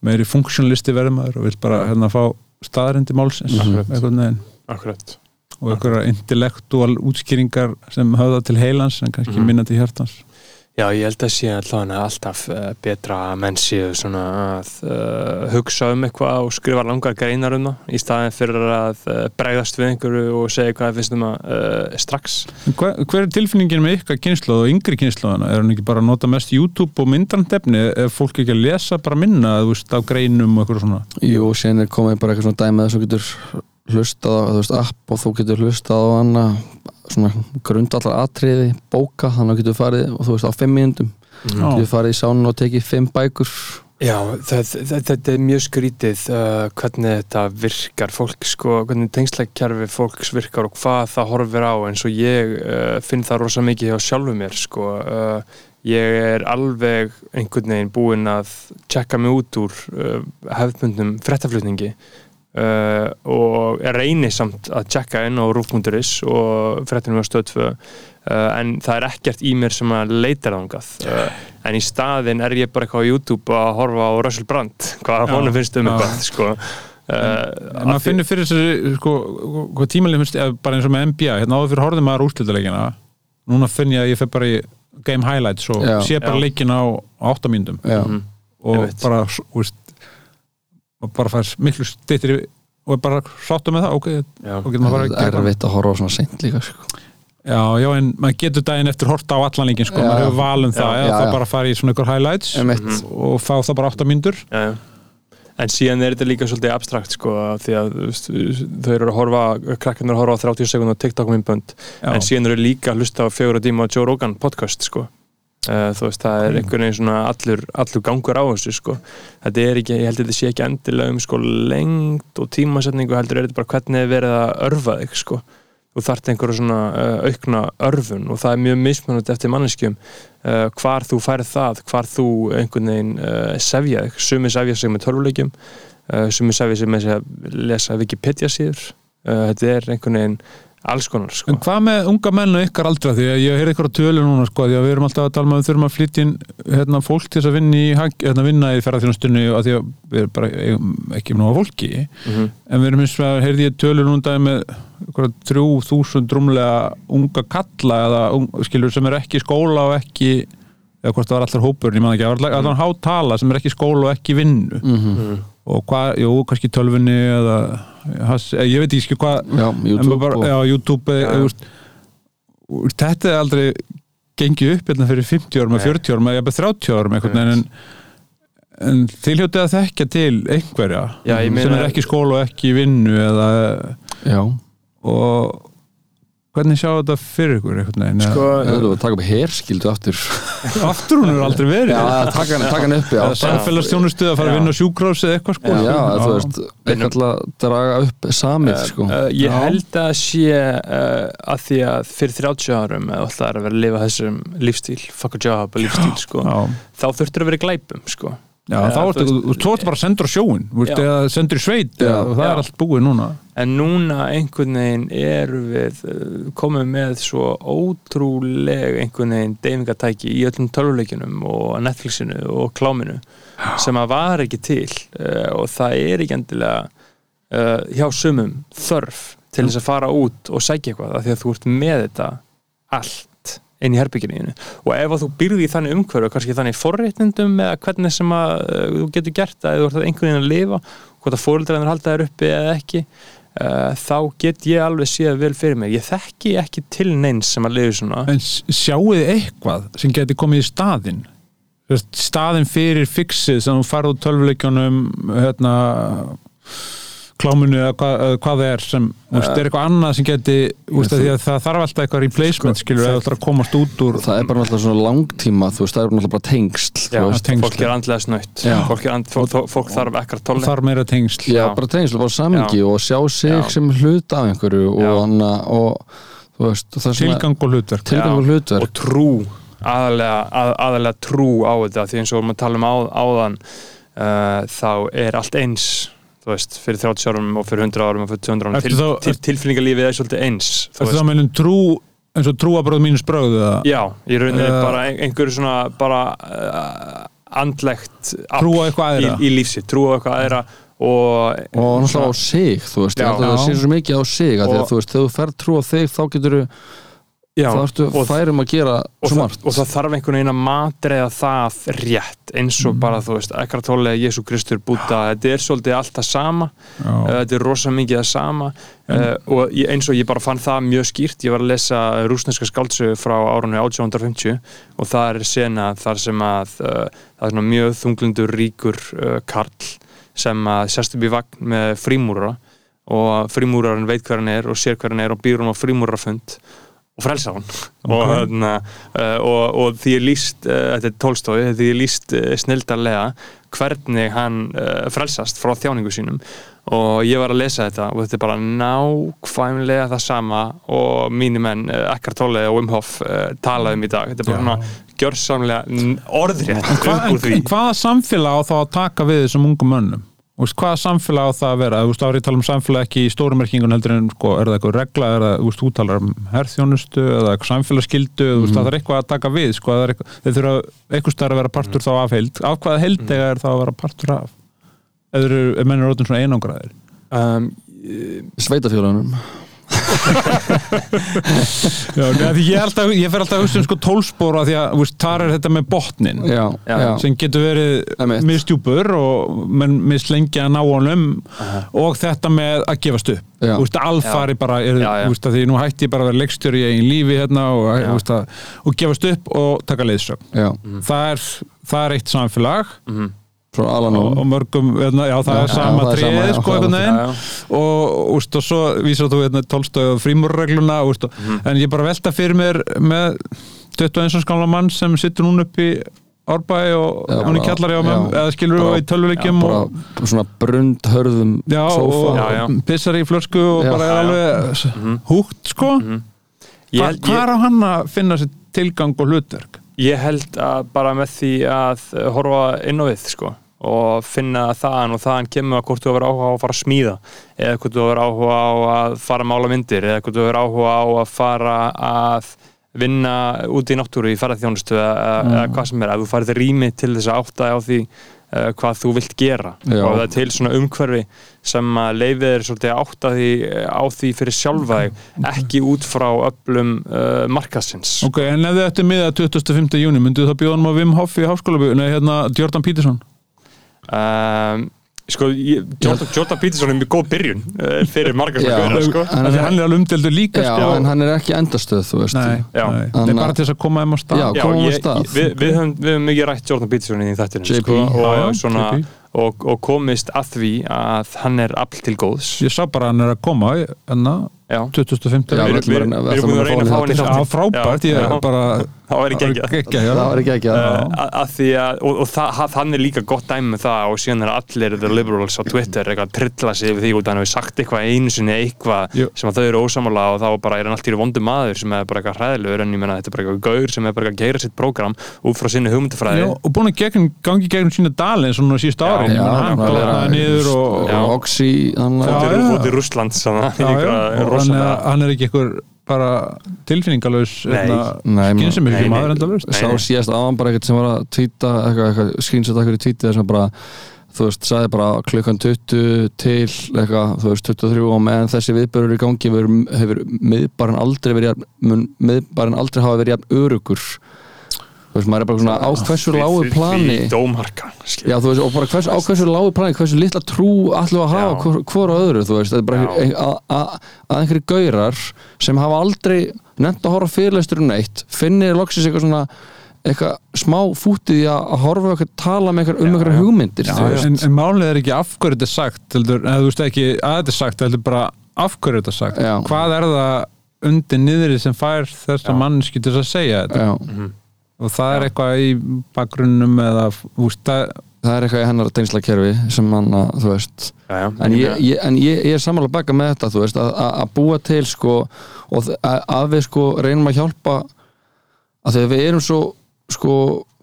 meiri funksjónlisti verður maður og vil bara hérna fá staðarindi málsins
Akkurat.
veginn
Akkurat
og einhverja intellektúal útskýringar sem höfða til heilans en kannski
Mhm.
minna til hjartans
Já, ég held að sé alltaf uh, betra að menn séu svona að uh, hugsa um eitthvað og skrifa langar greinar um það í staðin fyrir að uh, bregðast við einhverju og segja hvað það finnst um að uh, strax.
En hver, hver er tilfinningin með ykkar kynslu og yngri kynsluðana? Er hann ekki bara að nota mest YouTube og myndrandefni? Er fólk ekki að lesa bara minna þú veist, á greinum og eitthvað svona?
jú, síðan er komið bara eitthvað svona dæmið að þú getur hlustað á, þú veist, app og þú getur hlustað á hana svona grundallar atriði, bóka þannig að getur farið, og þú veist, á fimm mínúndum
Já.
getur farið í sánun og tekið fimm bækur.
Já, þetta er mjög skrítið uh, hvernig þetta virkar. Fólk sko, hvernig tengslækkerfi fólks virkar og hvað það horfir á eins og ég uh, finn það rosa mikið hjá sjálfu mér sko. Uh, ég er alveg einhvern veginn búinn að tjekka mig út úr uh, hefðbundnum frettaflutningi uh, og er reyni samt að tjekka inn á rúf.is og frettinum á stöðfu uh, en það er ekkert í mér sem að leitar þangað uh, en í staðin er ég bara eitthvað á YouTube að horfa á Russell Brand hvað honum finnst um eitthvað sko.
En maður finnur fyrir þessu, sko, hvað tímalið finnst, eða bara eins og með NBA, hérna áður fyrir horfðum maður úrslutaleikina, núna finn ég að ég fer bara í game highlights og
Já.
sé bara
Já.
leikina á átta mínúndum
já,
mhm.
og bara, þú veist, og bara fær miklu styttir og er bara sáttu með það, ok,
Já.
og getur maður bara að
það er erfitt að horfa svona seint líka sko.
Já, já, en maður getur daginn eftir horta á allan líkin, sko,
Já,
maður
já.
hefur val um það,
Já, já, já.
bara fara í svona ykkur highlights
Emitt.
og fá það bara 8 mínútur.
já, já. En síðan er þetta líka svolítið abstrakt sko, af því að þú veist, þau eru að horfa krakkarnir að horfa á 30 sekund á TikTok myndbönd,
Já.
en síðan eru líka að hlusta á fjögur tíma á Joe Rogan podcast sko. Uh, þú veist, það er einhvern veginn svona allur, allur gangur á þessu sko. þetta er ekki, ég held að þetta sé ekki endilega um sko lengd og tímasetningu heldur er þetta bara hvernig er verið að örfa þig sko. Þú þarft einhverja svona uh, aukna örfun og það er mjög mismunandi eftir manneskjum uh, hvar þú færð það hvar þú einhvern veginn sefja þig, sumi sefja sig með tölvuleikjum uh, sumi sefja sig með að lesa Wikipedia síður. Þetta er einhvern veginn alls konar sko.
En hvað með unga menn og ykkar aldra því að ég heyrði ykkur á tölu núna sko því að við erum alltaf að tala um að við þurfum að flytja inn hérna, fólk til þess að vinna í, hérna, vinna í ferðarþjónustunni og því að við erum bara eigum ekki nóga fólki
Mhm.
en við erum eins og að heyrði ég tölu núna með ykkur þrjú þúsund rúmlega unga kalla eða skilur sem er ekki skóla og ekki eða hvort það var allar hópurinn, ég maður ekki, það var allar hátala sem er ekki skóla og ekki vinnu
Mhm.
Og hvað, jú, kannski tölfunni eða, has, ég veit ekki hvað
Já, YouTube
bara,
og,
já, YouTube
Já.
ja. úst, úst, þetta er aldrei gengið upp hérna fyrir 50 árum,
Nei.
40 árum eða jafnvel 30 árum veginn en, en þið hljótið að þekka til einhverja
Já,
sem er ekki skóla og ekki vinnu eða,
já,
og hvernig sjá þetta fyrir ykkur veginn
sko,
það er að taka upp herskildu aftur.
Aftur hún er aldrei verið?
Já, taka hann, taka hann upp, já.
Eða samfélagsstjónustu að fara
Já.
að vinna á sjúkrás eða eitthvað sko?
Já, þú veist, eitthvað að draga upp samið, sko.
Uh, ég
Já.
held að sé uh, að því að fyrir 30 árum eða alltaf er að vera að lifa þessum lífstíl fuck a job lífstíl sko
Já,
þá þurftur að vera glæpum sko
já þá ertu, þú ertu bara að senda á
Já.
eða sendur í sveit
Já.
eða, og það
Já.
er allt búið núna
en núna einhvern veginn eru við uh, komum með svo ótrúleg einhvern veginn deyfingatæki í öllum tölvuleikinum og Netflixinu og kláminu sem að var ekki til uh, og það er ekki endilega uh, hjá sumum þörf til þess að fara út og sækja eitthvað af því að þú ert með þetta allt inn í herbygginu og ef að þú byrði í þannig umhverfu kannski þannig forréttindum eða hvernig sem að uh, þú getur gert eða þú ert einhvern veginn að lifa hvort að fóreldræðin halda þér uppi eða ekki uh, þá get ég alveg séð vel fyrir mig ég þekki ekki til neins sem að lifa svona.
En s- sjáuð þið eitthvað sem geti komið í veist, staðinn fyrir fixið sem þú farið úr tölvuleikjunum hérna kláminu eða hvað, eða hvað það er sem, veist, er eitthvað annað sem geti veist,
þú-
því að það þarf alltaf eitthvað replacement skilur, eða ætlar að komast út úr
Það er bara náttúrulega svona langtíma, þú veist, það er náttúrulega bara tengsl
Já,
þú veist.
tengsl.
fólk er andlega snöytt fólk, er and, fólk, fólk þarf ekkert
og
tóli
þarf meira tengsl.
Já,
Já.
bara tengsl, bara samingi og sjá sig
Já.
sem hlut af einhverju og, hana, og þú veist, það er svona
tilgang og hlutverk.
Tilgang og hlutverk.
Og trú aðalega, að, aðalega trú á þetta því eins og við tala um á, áðan uh, þá er allt eins þú veist, fyrir 30 árum og fyrir 100 árum og fyrir 200 árum til,
þá-
til, tilfinningalífið er svolítið eins þú
Þetta þá meðlum trú eins og trúabröð mínus bröð eða
Já, í rauninni
Eh,
bara ein- einhverju svona bara uh, andlegt afl
Trú á eitthvað
í,
æðra.
í lífsi, trú á eitthvað aðra og,
og náttúrulega á sig, þú veist, ég
Já.
það sé svo mikið á sig að því
Og-
að þú veist, þegar þú fer trú á þig þá getur
já,
þá ertu
og,
færum að gera
og,
svo
það, og það þarf einhvern veginn að matreiða það rétt eins og
Mm.
bara þú veist, ekkert tólega Jésu Kristur búta, þetta er svolítið allt það sama
Já.
Uh, þetta er rosa mikið það sama uh, og eins og ég bara fann það mjög skýrt ég var að lesa rúsneska skáldsögu frá árunni 1850 og það er sena þar sem að uh, það er mjög þunglundur ríkur uh, karl sem að sest upp í vagn með frímúra og frímúrarinn veit hver hann er og sér hver hann er og býr hann á frímúrarfund og frelsa hann. Og, þarna, uh, og, og því er líst uh, þetta er tólstói, því er líst uh, snildarlega hvernig hann frelsast frá þjáningu sínum. Og ég var að lesa þetta og þetta er bara nákvæmlega það sama og mínir menn, Ekkar Tolle og Wim Hof uh, talaði um í dag, þetta er bara svona gjörsamlega orðrétt
hvaða samfélag á þá að taka við þessum ungum mönnum? Veist, hvaða samfélag á það að vera? Þú veist, árið tala um samfélag ekki í stórumerkingun heldur en sko, er það eitthvað regla, er það, þú talar um herþjónustu eða eitthvað samfélagsskildu, þú veist, það er eitthvað að taka við, sko, það er eitthvað, þeir þurfa eitthvað stær að vera partur þá af heild. Af hvaða heildega er það að vera partur af? Eða eru, ef menn eru rótin svona einangraðir?
um,
sveitafjörunum
Já, því ég, er alltaf, ég fer alltaf að hugsa um sko tólspóra því að veist, þar er þetta með botnin
já,
Já.
já,
sem getur verið
Einmitt.
misdjúpur og menn mislengi að ná honum og þetta með að gefast upp. Veist, alfari bara er,
Já, já.
þú Veist, því nú hætti ég bara að vera leikstjóri í eigin lífi hérna og, að, og gefast upp og taka leiðsögn.
Já,
það, er, það er eitt samfélag
svona Alan
og,
og
og mörgum, hérna, já það
Já,
er sama
já,
sko
er
einhvern veginn. Og, úst, og svo vísar þú hérna, tólstöð og frímurregluna úst,
Mhm.
en ég bara velta fyrir mér með 21 skála mann sem sittur núna upp í Árbæ og
Já,
hún í kjallari á með eða skilur þú í tölvuleikjum
bara
og,
svona brund hörðum
já, og
Já, já.
pissar í flösku og
Já.
bara er alveg húgt sko.
Held-
hvað er á hann að finna sér tilgang og hlutverk?
Ég held að bara með því að horfa inn á við sko og finna þaðan og þaðan kemur að hvort þú hefur áhuga á að fara að smíða eða hvort þú hefur áhuga á að fara að mála myndir eða hvort þú hefur áhuga á að fara að vinna úti í náttúru í ferðarþjónustu eða, eða hvað sem er, að þú farið rými til þess að átta á því uh, hvað þú vilt gera
Já.
og það er til svona umhverfi sem að leifið er svolítið að átta því, á því fyrir sjálfa þig ekki út frá öllum uh, markasins
Ok, en ef þið ætti miða 25. júni, myndu það bjóða hann á Wim Hof í háskóla, nei hérna Jordan Peterson
um, sko, ég, Jordan, Jordan Peterson er mjög góð byrjun uh, fyrir margar
Já.
gauðra sko.
En
Af því hann er alveg umdeldur líka
já,
sko.
en hann er ekki endastöð þú veist
Nei,
Já.
nei. það er bara til þess að koma þeim á stað
Já,
Já,
komum við
ég,
stað.
ég, við, við, höfum, við höfum mikið rætt Jordan Peterson í
JP.
sko, og,
Já, já,
svona, og, og komist að því að hann er all til góðs
ég sá bara að hann er að koma hérna
Já,
2050
Já,
við,
að-
erum búin að reyna að fá hann í
Já,
þáttinn
frábært, ég
Já,
er
já.
bara
Það
var ekki ekki
Uh,
að
að, að því að, og, og það, það- hann er líka gott dæmi með það og síðan er allir the liberals á Twitter eitthvað að trilla sig yfir því út að hann hefur sagt eitthvað einu sinni eitthvað sem að þau eru ósamála og þá bara er hann alltaf í vondu maður sem er bara eitthvað hræðilegur en ég menna þetta er bara eitthvað gaur sem er bara eitthvað að geira sitt prógram út frá sinni hugmyndafræði.
Og búin að gegn, gangi gegnum sína dali eins og núna síðust ári
já,
hann gláðaði niður og,
og Oxy hann
og er, er ekki einhver bara tilfinningalös
Nei.
Nei,
skynsum ekki maður enda löst
sá síðast aðan bara eitthvað sem var að tvíta eitthvað, eitthvað screenshot eitthvað í tvítið sem bara þú veist, sagði bara klukkan 20 til eitthvað, þú veist, 23 og meðan þessi viðbörur í gangi hefur, hefur miðbarinn aldrei verið miðbarinn aldrei hafa verið jafn örugur þú veist, maður er bara svona á hversu lágu plani
Því dómarka skilur.
Já, þú veist, og bara hvers, á hversu lágu plani, hversu litla trú ætlum við að hafa hvor, hvor á öðru, þú veist, þetta er bara
Já.
ein- að, að, einhverju gaurar sem hafa aldrei nefnt að horfa fyrirleistur um neitt, finnir loksins eitthvað svona eitthvað smá fútið í að horfa eitthvað, tala með um
já.
hugmyndir,
Já, en, en málið er ekki af hverju þetta er sagt heldur, eða þú veist ekki að þetta er sagt heldur bara af hverju þetta er sagt
Já.
hvað er það undir niðri sem fær þess að mannski til þess að segja þetta
Já,
Mhm.
Og það er eitthvað í bakgrunnum eða veist það
er eitthvað í hennar tegnslakerfi sem hann að, þú veist
Já, já.
en ég, ég, en ég, ég er samanlega baka með þetta þú veist, að, að að búa til sko, og að við sko reynum að hjálpa að þegar við erum svo sko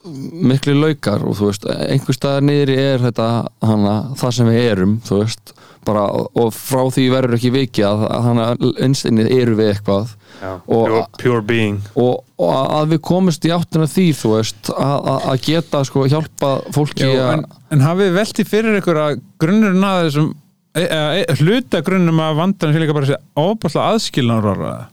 miklu laukar og þú veist einhver staðar niðri er þetta hana, það sem við erum þú veist bara, og frá því verður ekki vikið að, að hana einstinni eru við eitthvað
Já.
og-
Pure, pure being
og, og að við komumst í áttina því þú veist að, að- að geta sko hjálpa fólki
Já,
að
en, en hafið þið velti fyrir ykkur að grunnurinn að þessum e, e, e, hluta grunnum að vandan sé líka bara þessi óbúslega aðskilnaður að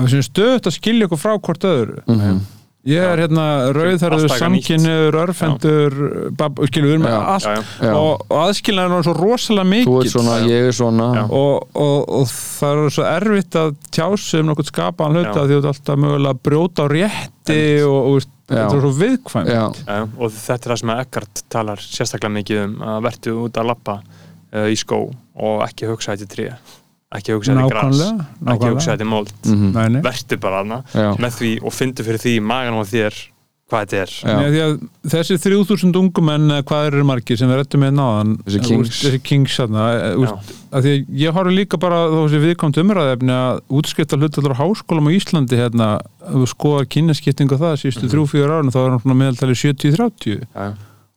við séum stöðut að skilja ykkur frá hvort öðru
Mhm.
Ég er hérna
nýtt.
samkynniður, örfendur bab, skilur allt.
Já, já.
Og, og aðskilnaður er svo rosalega
þú
mikill
ert svona, ég er svona.
Og, og, og það er svo erfitt að tjási um nokkuð skapaðan hluta því þú ert alltaf mögulega að brjóta á rétti og, og þetta er svo viðkvæmt.
Já.
Já, og þetta er það sem Eckart talar sérstaklega mikið um að vertu út að lappa uh, í skó og ekki hugsa þetta tré ekki hugsa þetta gras
Nákvæmlega,
ekki hugsa þetta mold
Mhm.
Nei, nei.
vertu bara
Já.
með því og fyndu fyrir því magan á þér hvað þetta er
Já.
Nei, því að þessi 3000 ungumenn eða hvað eru margir sem við rettum með náðan
Þessi
eh,
kings.
þessi kings hérna, eh, úst, að því að ég horf líka bara þó þessi viðkomt umræðefni að útskipta hlutallar á háskólum á Íslandi hérna, skoðar kynnaskiptingu það síðustu
Mhm.
3-4 árin þá er hann meðaltali 70-30
Já,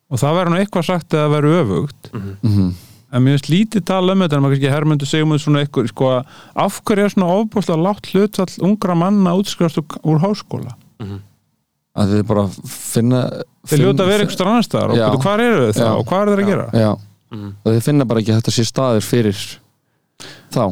og það verður nú eitthvað sagt að það verður öfugt
mhm.
Mhm.
En mér finnst lítið tala um þetta en maður kannski hermundu segjum við svona eitthvað sko, að af hverju er svona ofbúslega látt hlutall ungra manna útskrifast úr, úr háskóla?
Að þið bara finna
þeir ljóta að vera eitthvað annar staðar og betur, hvað eru þau
Já.
það og hvað eru þeir að gera?
Já,
Mhm.
og þið finna bara ekki að þetta sé staður fyrir þá.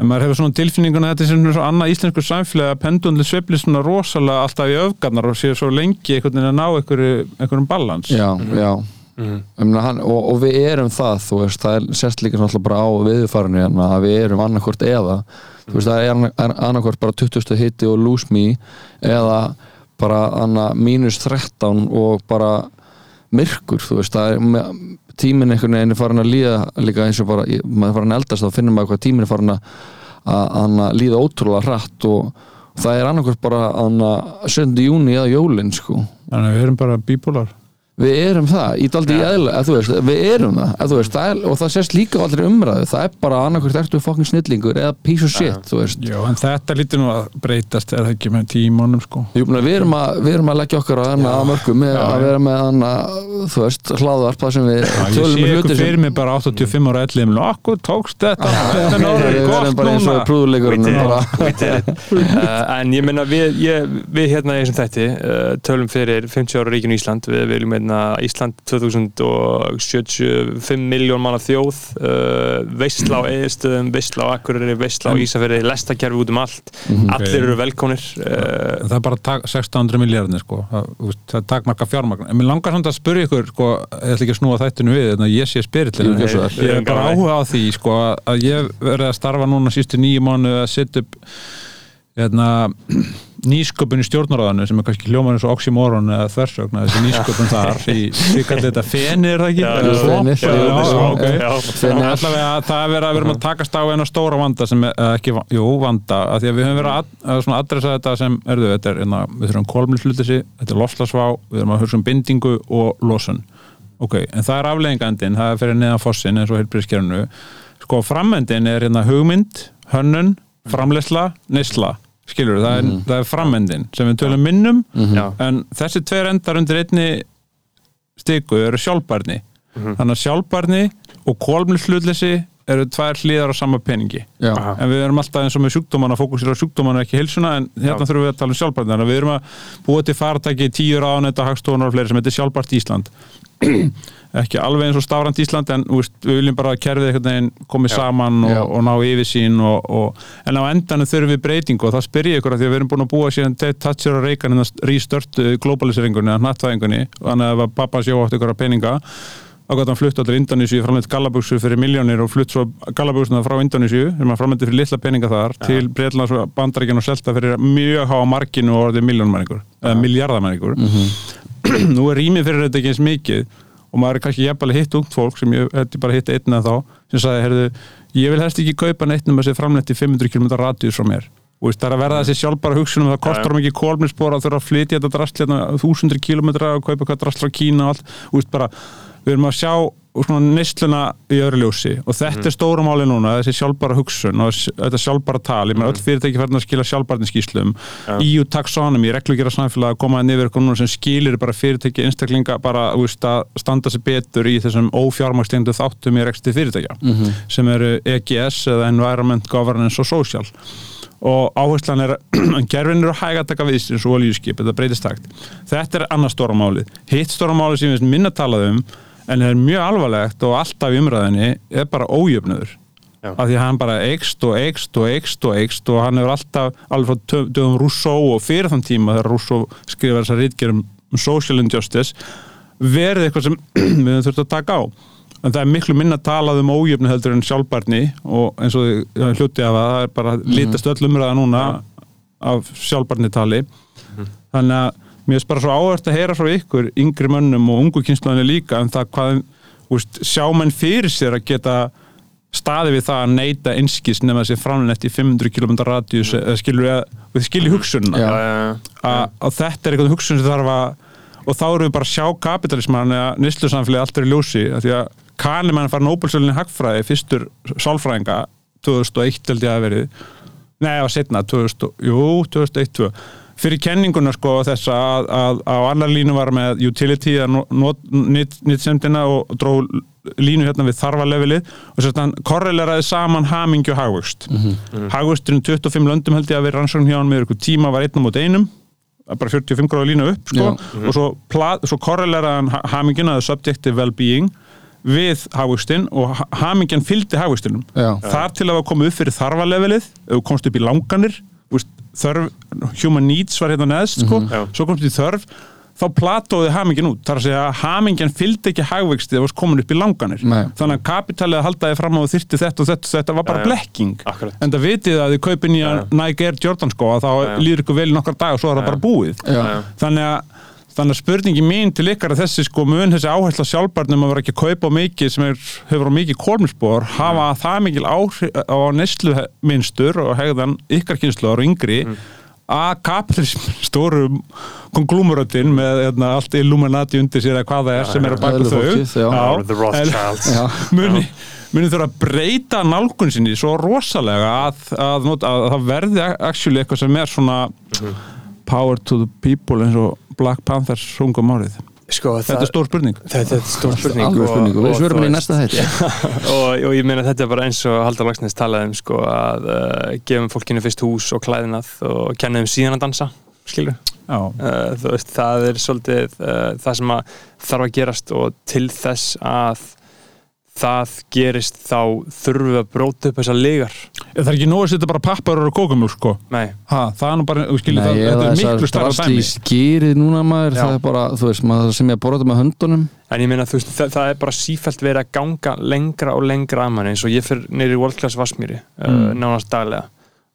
En maður hefur svona tilfinninguna þetta er sem svo annað íslensku samfélagi að pendundli sveifli svona rosalega alltaf í öfgarnar og séu svo lengi einhvern veginn að ná einhverju, einhverjum balans.
Já, já Ég meina, hann, og, og við erum það veist, það er sérst líka náttúrulega bara á viðfarinu hérna, að við erum annarkvort eða þú veist, það er anna- annarkvort bara 20. hitti og lose me eða bara anna, mínus 13 og bara myrkur, þú veist, það er tíminn einhvern veginn er farin að líða líka eins og bara, maður er farin að eldast þá finnum maður hvað tíminn er farin að, að, að líða ótrúlega hratt og það er annarkvort bara anna, 7. júni eða jólin sko
þannig að við erum bara bíbólar
við erum það, í daldi í eðla að þú veist, við erum það, að þú veist það er, og það sést líka á allri umræðu, það er bara annarkvært ertu fokkin snillingur eða piece of shit þú veist,
Já, en þetta lítur nú að breytast er það ekki með tímónum sko.
Jú, mena, við, erum að, við erum að leggja okkar á þennan að mörgum með
Já,
að vera með hana, þú veist, hlaðvarp það sem við
Já, ég
tölum
sé
um
ykkur
hluti
fyrir mig bara 85 ára ellið og okkur tókst þetta. Þetta
við
náður gott
bara eins og
núna.
uh, en ég menna við, ég, við hérna í þessum þætti uh, tölum fyrir 50 ára ríkinu Ísland við viljum hérna Ísland 2075 miljón manna þjóð uh, veistla á eðistöðum veistla á Akureyri, veistla á Ísafirði lestakerfi út um allt, allir eru velkonir uh,
það er bara tak, 600 miljardin sko. það, er takmarka fjármagn. En mér langar samt að spyrja ykkur sko, ég ætla ekki að snúa þættinu við en ég sé
vel.
ég er bara áhuga á því sko, að ég verði að starfa núna sístu nýju mánu að setja upp hérna, nýsköpun í stjórnaráðinu sem er kannski hljóman eins og oxymoron eða þversögn þessi nýsköpun þar í, þetta feni er það ekki? Allavega að það er að við erum að takast á einu stóra vanda sem er eh, ekki, jú, vanda, að því að við höfum verið að, adressa þetta sem, erðu, þetta er hérna, við þurfum kolmilslutisi, þetta er lofslagsvá við erum að hugsa um bindingu og losun. Ok, en það er afleðingandinn það er fyrir neðan fossin eins og heilbríðskernu sko, frammendin er hérna hugmynd hönnun, framleysla neysla, skilur það er, það er frammendin sem við tölum minnum
Já.
en þessi tveir endar undir einni stiku eru sjálfbarni þannig að sjálfbarni og kolmilslutleysi eru tvær hlýðar á sama peningi.
Já,
en við erum alltaf eins og með sjúkdómana fókusir á sjúkdómana ekki hilsuna en hérna þurfum við að tala um þannig að við erum að búa til faratæki tíu ráðanetta hagstofunar og fleiri sem heitir sjálfbart Ísland. Ekki alveg eins og stafrand Ísland en úst, við viljum bara að kerfið einhvern veginn komið
Já.
saman og,
Já.
og ná yfirsýn og, og, en á endanum þurfum við breytingu og það spyr ég ykkur að því að við erum búin að búa síðan Ted Thatcher og Reagan en það rístörtu globaliseringunni að að að gott hann flutt allir Indonísíu framleitt gallabugsu fyrir miljónir og flutt svo gallabugsuna frá Indonísíu sem hann framleitti fyrir litla peninga þar til Breitlands Bandaríkjan og Selta fyrir mjög háa markinu og orðið miljónmæningur eða miljardamæningur nú er rýmið fyrir þetta ekki eins mikið og maður er kannski jafnvel hitt ungt fólk sem ég hætti bara hitt einn eða þá sem sagði, heyrðu, ég vil helst ekki kaupa neitt um þessi framleitt í 500 km radíus frá mér. Og það er að verða þessi sjálfbara hugsunum það kostar um ekki kólminsbor að þurfa að flytja þetta drastl hérna þúsundur kilometra og kaupa hvað drastl á Kína og allt, og bara, við erum að sjá svona nesluna í öðru ljósi og þetta er stóra máli núna, þessi sjálfbara hugsun og þetta sjálfbara tal, ég meina öll fyrirtæki færðin að skila sjálfbarniskíslum EU taxonomy, reglugjara samfélag að koma að nefnir núna sem skilir bara fyrirtæki einstaklinga bara veist, að standa sig betur í þessum ófjármagstendu þáttum í reksti fyrirtækja sem eru EGS eða Environment, Governance og Social. Og áherslan er að gerfin eru að hæga að taka við eins og olíuskip, þetta breytist takt þetta er annað stóra málið. Hitt stóra málið sem við minna talað um en það er mjög alvarlegt og alltaf í umræðinni er bara ójöfnöður
Já.
af því að hann bara eikst og eikst og eikst og eikst og hann hefur alltaf alveg frá dögum Rousseau og fyrir þann tíma þegar Rousseau skrifar þessar rítgerum um social injustice verið eitthvað sem við höfum þurft að taka á. En það er miklu minna talað um ójöfni heldur en sjálfbarni og eins og hluti af að það er bara lítast öll umræða núna af sjálfbarni tali þannig að mér er bara svo áhört að heyra frá ykkur yngri mönnum og ungu kynslaðinni líka en það hvað úst, sjá menn fyrir sér að geta staði við það að neyta einskis nema þessi framlunett í 500 km radíus eða skilur við að við skilur hugsunna
Já.
að að þetta er eitthvað hugsun sem þarf að og þá erum við bara að sjá kapitalisman eða nýslusamfélagi allt er í ljósi því að Kahneman fær Nobelsvölinni hagfræði fyrstur sálfræðinga 2001 held ég að verið var setna, 2000, jú, 2001 2. fyrir kenninguna sko þess að, að á annar línu var með utility að nýttsemdina og dró línu hérna við þarfalevelið og sérst hann korreleraði saman hamingju og hagvöxt. Mm hagvöxturinn 25 löndum held ég að vera rannsókn hjá hann með ykkur tíma var einnum mot einum bara 45 gráða línu upp sko,
Já.
og svo, pla- svo korreleraði hann ha- haminguna eða subjective well-being við hagvöxtin og ha- hamingjan fylgdi hagvöxtinum.
Já.
þar til að það komið upp fyrir þarfalevelið ef þú komst upp í langanir veist, þörf, human needs var hérna neðst sko,
Já.
svo komst í þörf þá platóði hamingjan út. Þar að segja að hamingjan fylgdi ekki hagvöxti þegar þú varst komin upp í langanir.
Nei.
þannig að kapitalið að halda þið fram á þyrti þetta og þetta, þetta var bara
Já, já.
blekking.
Akkurat.
en það vitið að þið kaupin í
Já,
að Nike Air Jordan skóa þá líður ykkur vel í nokkar dag og svo er það bara búið. Þannig að Þannig að spurningi mín til ykkar er þessi sko mun þessi áhersla sjálfbarnum að vera ekki að kaupa mikið sem er, hefur á mikið kólminsbor hafa það mikil áhrif á neyslu minnstur og hegðan ykkar kynsluðar og yngri að kapitalism stóru konglúmuröndin með eðna, allt Illuminati undir sér eða hvað það er sem er að baka þau. muni, muni þurfa að breyta nálgun sinni svo rosalega að, að, að, að það verði actually eitthvað sem er svona power to the people eins og Black Panthers sungum árið.
Sko,
þetta er stór spurning.
Þetta er stór spurning. og-
spurningu, við
og og, og ég meina þetta er bara eins og Haldur Lagsnes talaði um sko að uh, gefum fólkinu fyrst hús og klæðinað og kenna þeim síðan að dansa skilur,
já,
uh, þú veist það er svolítið uh, það sem að þarf að gerast og til þess að það gerist þá þurfum við að bróta upp þessar legar
það er ekki nóg að setja bara pappar og kókumjólk sko?
Nei,
ha, það er nú bara, þú skiljið það, þetta er miklu starra dæmi.
skýrið núna maður,
Já.
það er bara, þú veist, maður sem ég að borða með höndunum.
En ég meina þú veist það, það er bara sífælt verið að ganga lengra og lengra að manni eins og ég fyrir neyri World Class Vassmýri uh,
Mm.
nánast daglega.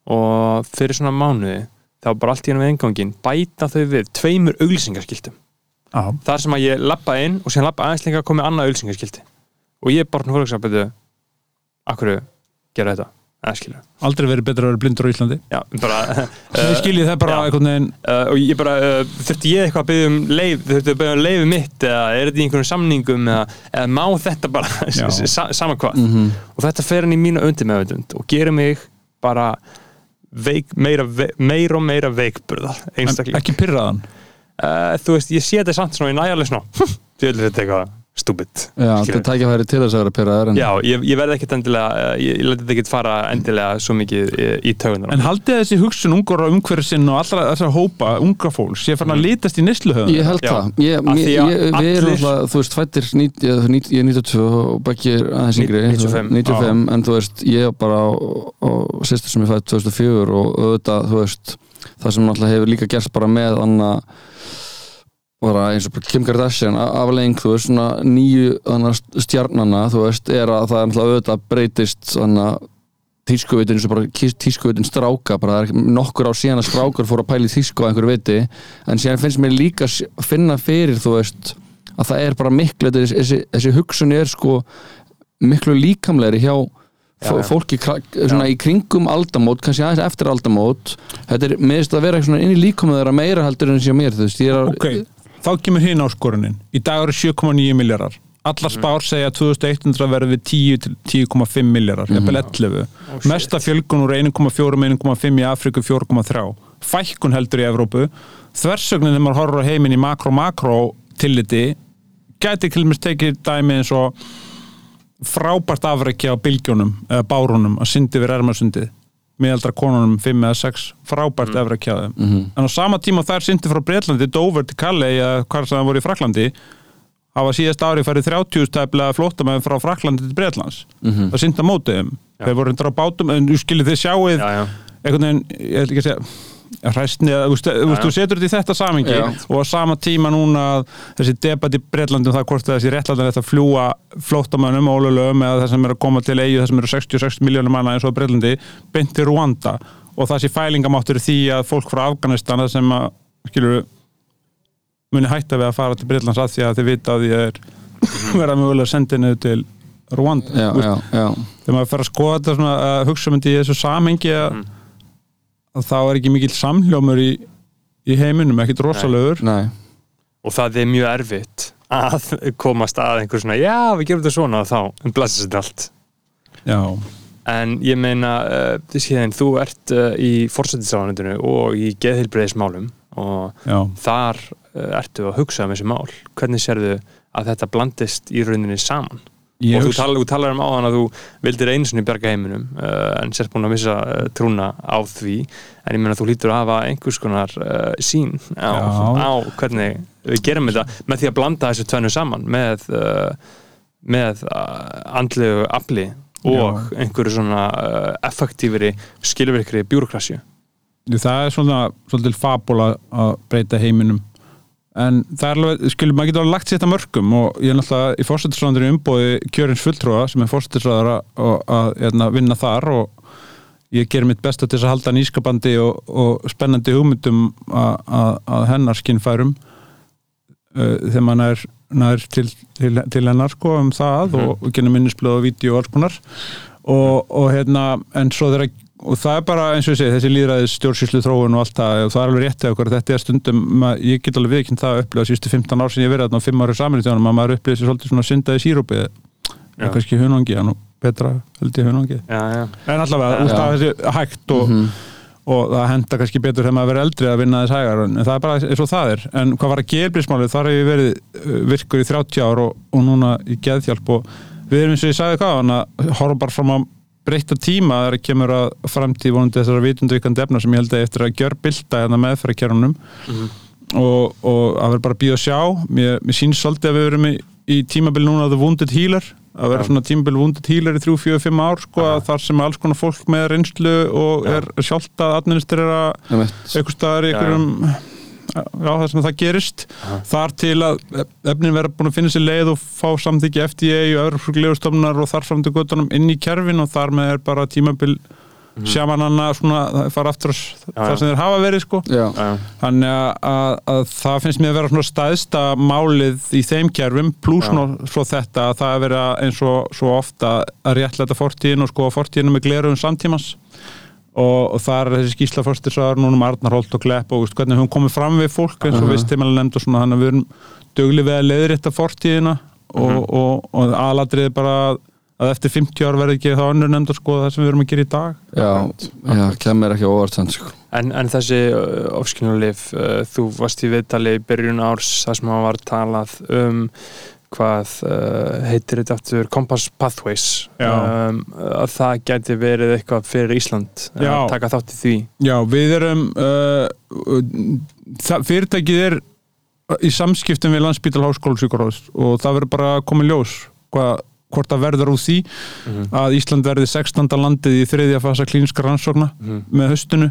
Og fyrir svona mánuði þá bara allt í hennu við engangin bæta þau við tveimur auglýsingarskiltum
Já,
þar sem að ég lappa inn og síðan lappa aðeins lengra að koma annað auglýsingarskilti og ég er bara fólk að byrja akkur gera þetta? Eða skilur
aldrei verið betra að vera blindur á Íslandi.
Já, bara
Þið skiljið það bara
já. uh, og ég bara, uh, þurfti ég eitthvað að byggja um leif, þurfti að byggja um leifi mitt eða er þetta í einhvern samningum eða, eða má þetta bara,
Já.
sa, sama hvað.
Mhm.
og þetta fer hann í mína undir meðvöndund og gerir mig bara veik, meira, ve- meira og meira veikburða
en
einstakling
ekki pyrraðan
uh, þú veist, ég sé þetta samt svona í næjarlega svona þetta eitthvað stúbid
Já, þetta er tækjafæri til þess að vera pyrraðar en
já, ég, ég verði ekkert endilega uh, ég, ég leti þetta ekkert fara endilega svo mikið í, í tögunar
En haldið þessi hugsun ungar á umhverju sinn og allra þessar hópa, unga fólks, ég fann að litast í neysluhöfum?
Ég held
Já.
það, ég, við erum alltaf, þú veist, fættir ég ég er 92 og Beggi er aðeins yngri
95.
95, en þú veist, ég er bara á, á sýstur sem ég fætt 2004 og auðvitað, þú veist það sem alltaf hefur líka gerst bara með anna bara eins og Kim Kardashian a- aflegging, þú veist, svona nýju stjarnana, þú veist, er að það er alltaf auðvitað breytist svona tískuvitin eins og bara tískuvitin stráka bara það er nokkur á síðan að strákur fór að pæla í tísku á einhverju viti en síðan finnst mér líka s- finna fyrir þú veist að það er bara miklu þessi, þessi, þessi hugsun er sko miklu líkamlegri hjá
Já, já.
fólki svona í kringum aldamót, kannski aðeins eftir aldamót. Þetta er meðist að vera svona inn í líkamlega þeirra meira heldur en sé mér þú veist, ég er að
Ok, þá kemur hinn áskorunin. Í dag eru 7,9 miljardar. Allar spár segja að 2100 verður við 10 til 10,5 miljardar, jafnvel 11. Mesta fjölgun úr 1,4 1,5 í Afriku 4,3. Fækkun heldur í Evrópu. Þversögnin þegar maður horfður heiminn í makro-makro tilliti gæti mér tekið dæmi eins og frábært afrækja á bylgjónum eða bárunum að syndi við ermarsundið miðaldra konunum 5 eða 6 frábært mm. efrakjaðum
Mhm.
en á sama tíma þær syndi frá Breitlandi Dover til Calais eða hvað sem það voru í Fraklandi hafa síðast ári farið 30 stæflega flóttamenn frá Fraklandi til Breitlands
Mhm.
það synda mótið þeim
Já.
þeir voru hundra á bátum en þú skilir þið sjáið
já, já.
einhvern veginn, ég ætla ekki að segja hræstni, þú veist, þú setur þetta í þetta samingi
Já.
og á sama tíma núna þessi debatt í Breitlandi um það hvort þessi réttlandin þetta fljúa flóttamönnum ólögum eða það sem er að koma til eigu það sem eru 66 miljónum manna eins og Breitlandi beint til Rwanda og sé fælingamáttur því að fólk frá Afganistan það sem að, skilur muni hætta við að fara til Breitlands að því að þið vita að því er verða mögulega sendinu til Rwanda
já, já,
þegar maður fer að skoða þetta svona, að hugsa myndi í þessu samhengi að,
Mm.
Að þá er ekki mikill samhljómur í, í heiminum, ekkit rosalegur.
Nei.
Og það er mjög erfitt að komast að einhver svona já, við gerum þetta svona og þá blæsir þetta allt.
Já,
en ég meina, uh, skeiðin, þú ert uh, í forsættisáðanundinu og í geðheilbreyðismálum og
já,
þar uh, ertu að hugsa um þessi mál. Hvernig sérðu að þetta blandist í rauninni saman
ég
og þú,
hugsa
tal, þú talar um áðan að þú vildir einu sinni bjarga heiminum uh, en sért búin að missa uh, trúna á því. En ég meina þú lítur að hafa einhvers konar uh, sín á,
Já.
á hvernig við gerum þetta með því að blanda þessu tvennu saman með, með andlegu afli og einhverju svona effektífri, skilvirkri bjúrokrasju
það er svona svolítið fabula að breyta heiminum en það er alveg, skilur, maður getur alveg lagt sér þetta mörgum og ég er náttúrulega í fórstættisræðandur umbóði kjörins fulltrúa sem er fórstættisræðara að, að, að vinna þar og ég ger mitt besta til þess að halda nýskapandi og, og spennandi hugmyndum að, að hennar skinnfærum uh, þegar maður er, er til, til, til hennar sko um það mm -hmm. og, og genið minnisblöð og vídeo og alls konar og, og hérna, en svo þegar og það er bara eins og ég segi, þessi líðræðis stjórnsýslu þróun og allt það, og það er alveg réttið okkur. Þetta er stundum, ég get alveg viðkynnt það að upplifa sístu 15 ár sem ég verið þarna og 5 árið saminlítjónum að maður upplifir sér svolítið svona syndaði sírópi. Eða kannski hunangi, en betra held ég hunangi. En allavega, út af þessi hægt og, mm -hmm. og það henda kannski betur þegar maður verið eldri að vinna þess hægar en það er bara eins og það er, en hvað var að gelbrísmálið þar hefur ég verið virkur í 30 ár og, og núna í geðhjálp og við erum eins og ég sagði hvað, að horfa bara fram á breytta tíma það kemur að framtíð vonandi þessara vitundvíkandi efna sem ég held að eftir að gjör bilda hérna meðferðarkerunum mm -hmm. og, og að vera bara að býða að sjá mér, mér sýnst svolítið að við verum í, í tímabil núna að það vundit hílar að vera ja. svona tímabil vundit hílar í 3-4-5 ár sko ja. þar sem alls konar fólk með reynslu og ja. er sjálft að administrera eitthvað staðar í einhverjum já, það sem það gerist Aha. þar til að efnin verða búin að finna sér leið og fá samþyggi FDA og öðrufluglegustofnar og þar fram til göttunum inn í kerfin og þar með er bara tímabil mm. sjamananna fara aftur þar sem þeir hafa verið sko já. þannig að, að, að það finnst mér að vera svona staðista málið í þeim kerfum pluss svo þetta að það er verið eins og svo ofta að réttlega fortíðin og sko fortíðinu með gleruðum samtímas og, og það er þessi skýrslaförstisar núna með Arnar Holt og Klepp og veist, hvernig hún komið fram við fólk eins og uh -huh. vist tímalega nefnd og svona þannig að við erum dögli við að leiðrætta fortíðina og, uh -huh. og, og aðladrið bara að eftir 50 ár verði ekki þá önnur nefnd að skoða það sem við erum að gera í dag
Já, já kemur ekki óvart sko.
en, en þessi uh, ofskynulif uh, þú varst í viðtali í byrjun árs þar sem hann var talað um hvað uh, heitir þetta aftur Compass Pathways um, að það geti verið eitthvað fyrir Ísland að uh, taka þátt í því
Já, við erum uh, fyrirtækið er í samskiptum við landsbítal háskólusíkuráðs og það verður bara komið ljós hvað, hvort það verður úr því mm -hmm. að Ísland verði 16. landið í þriðja fasa klínska rannsókna mm -hmm. með höstunu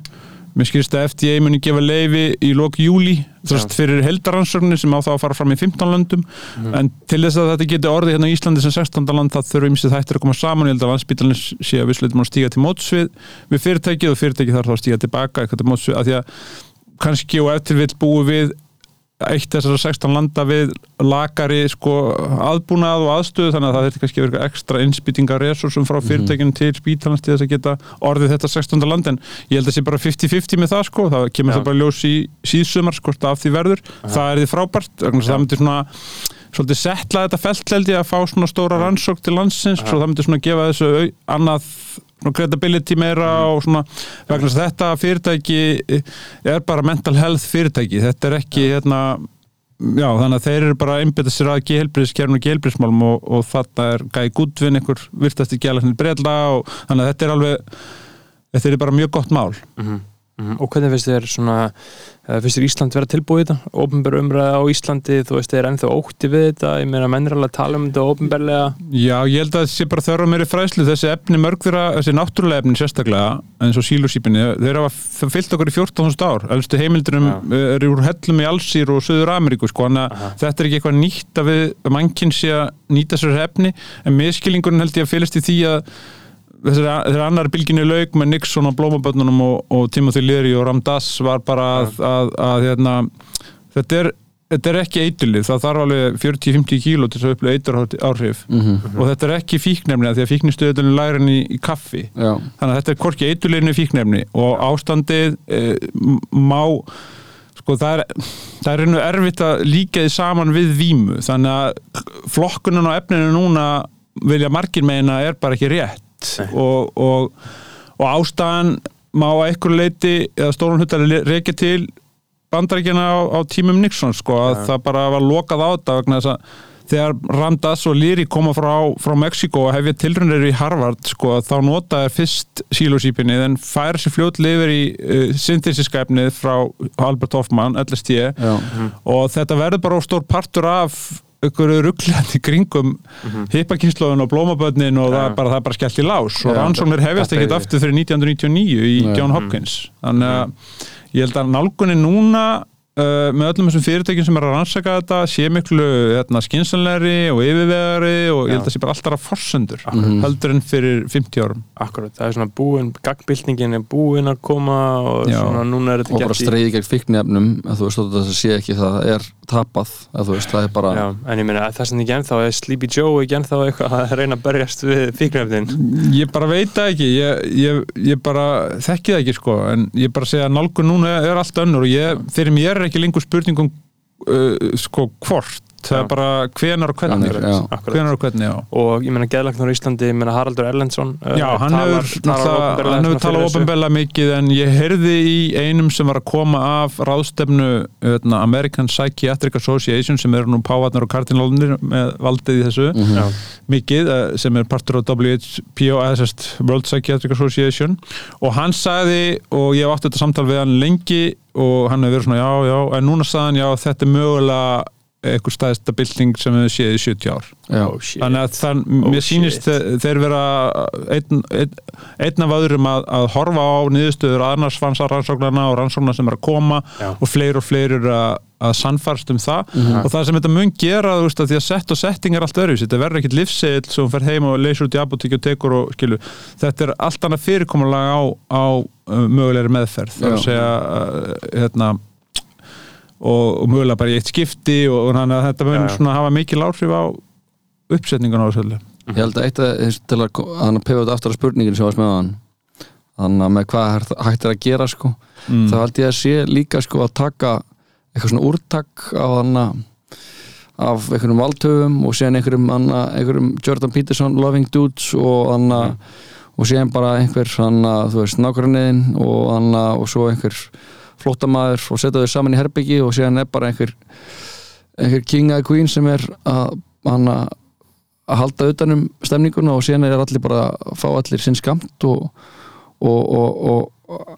Mér skilst að FDA muni gefa leifi í lók júli þrjast fyrir heldaransörnir sem á það að fara fram í 15 landum mm. en til þess að þetta geti orðið hérna í Íslandi sem 16. land það þurfum ímsið þættir að koma saman ég held að landsbítalinn sé að við slutum að stíga til mótsvið við fyrirtækið og fyrirtækið þarf þá að stíga tilbaka eitthvað til mótsvið að því að kannski og eftir vil búi við eitt þessar 16 landa við lagari sko aðbúnað og aðstöðu þannig að það þurfti kannski vera ekstra innspýtinga resursum frá mhm. fyrirtækinu til spítalans til þess að geta orðið þetta 16. land en ég held að það sé bara 50-50 með það sko það kemur ja. það bara ljós í síðsumar sko af því verður, ja. það er því frábært ja. það myndir svona svolítið setla þetta feltleldi að fá svona stóra rannsók til landsins og það myndir svona gefa þessu annað credibility meira og svona vegna þetta fyrirtæki er bara mental health fyrirtæki þetta er ekki ja. hérna já þannig að þeir eru bara að einbita sér að gehelbriðskjörn og gehelbriðsmálum og, og þetta er gæði gudvinn einhver virtasti gælagnir breyla og þannig að þetta er alveg þetta er bara mjög gott mál mm
-hmm. Mm -hmm. Og hvernig finnst þér svona, uh, finnst þér Ísland vera tilbúið þetta? Ópenbæra umræða á Íslandi, þú veist, er ennþá ótti við þetta, ég meina mennir alveg að tala um þetta ópenbærlega.
Já, ég held að sé bara þörfa meiri fræslu, þessi efni mörgðura, þessi náttúrulega efni sérstaklega, eins og sílusípinni, þeir hafa fyllt okkur í 14.000 ár, elstu heimildurum ja. eru úr hellum í Allsýr og Suður Ameríku, sko, þannig að þetta er ekki eitthvað nýtt að við, mannkinn sé að nýta sér efni, en miskilingurinn held ég að fylgst í því að þessari annar bylginni laug með Nixon og Blómaböndunum og, og Timothy Leary og Ramdas var bara að, að, að hérna, þetta er Þetta er ekki eitulið, það þarf alveg 40-50 kíló til að upplega eitur áhrif. Mm -hmm. og þetta er ekki fíknefni því að fíknistöðunum læra henni í kaffi. Já. þannig að þetta er hvorki eitulegni fíknefni. Og ástandið e, má sko það er það er einu erfitt að líka þið saman við výmu þannig að flokkunum á efninu núna vilja margir meina er bara ekki rétt og, og, og ástæðan má að einhverju leiti eða stórun huttar reykja til bandarækjana á, á tímum Nixon sko að ja. það bara var lokað á þetta vegna þess að þegar Ramdas og Liri koma frá, frá Mexiko og hefja tilrunir í Harvard sko þá notaði fyrst sílósýpinni en fær sér fljóðlega yfir í uh, synthesiskæfnið frá Albert Hoffman, LST mm. og þetta verður bara stór partur af ykkur ruggljandi kringum mm -hmm. og blómaböndin og það, er bara, það bara skellt í lás. Og
Já,
rannsóknir hefjast ekkert
er-
aftur fyrir 1999 í
Nei.
John Hopkins. Þannig að ég held að nálgunin núna uh, með öllum þessum fyrirtækjum sem er að rannsaka þetta sé miklu hérna, skinsanlegri og yfirvegari og ég held að sé bara alltaf að forsendur heldur en fyrir 50 árum.
Akkurat, það er svona búin, gagnbyltingin er búin að koma og
Já.
svona núna er þetta
og bara streyði gegn fíknefnum að þú veist að það sé ekki það er tapað að þú veist það er bara
Já, en ég meina að það sem ekki ennþá er Sleepy Joe ekki ennþá eitthvað að reyna að berjast við fíknefnin
Ég bara veit það ekki, ég, ég, ég bara þekki það ekki sko, en ég bara segja að nálgun núna er allt önnur og ég, fyrir mér er ekki lengur spurningum uh, sko hvort, það er bara hvenar og hvernig, hvenar og hvernig, já.
og ég meina geðlagnar í Íslandi, ég meina Haraldur Erlendsson uh,
Já, hann hefur,
opinberlega
hann hefur talað ofinbella mikið en ég heyrði í einum sem var að koma af ráðstefnu öðna, American Psychiatric Association sem eru nú pávarnar og kardinálunir með valdið í þessu
Mhm.
Já,
mikið eh, sem er partur á WHPO World Psychiatric Association. Og hann sagði og ég hef átt þetta samtal við hann lengi og hann hefur verið svona já já en núna sagði hann já þetta er mögulega eitthvað stæðsta bylting sem við séð í 70 ár.
Já.
oh,
þannig að þann,
Oh,
mér sýnist þeir vera einn, einn, einn af öðrum að, að horfa á niðurstöður annars fansar rannsóknarna og rannsóknar sem er að koma
Já.
og fleiri og fleiri eru að, að sannfærast um það. Og það sem þetta mun gera þú veist að því að sett og setting er allt öðru þetta verður ekkit livsegil sem fer heim og leysur út í apotíki og tekur og skilu þetta er allt annað fyrirkomulag á, á uh, mögulegri meðferð. Það er að segja uh, hérna og, og mögulega bara í eitt skipti og, og þannig að þetta mun svona hafa mikil áhrif á uppsetningun á þessu öllu.
Ég held að eitt að þess- til að hann að pefa þetta aftur að spurningin sem var með hann þannig að með hvað hægt- er að gera sko
Mm.
þá held ég að sé líka sko að taka eitthvað svona úrtak á hann af einhverjum valdhöfum og síðan einhverjum, anna, einhverjum Jordan Peterson Loving Dudes og hann og síðan bara einhver hann þú veist nákvæmniðin og hann og svo einhver flóttamaður og setja þau saman í herbyggi og síðan er bara einhver einhver king eða queen sem er að hann að halda utanum stemninguna og síðan er allir bara að fá allir sinn skamt og, og, og,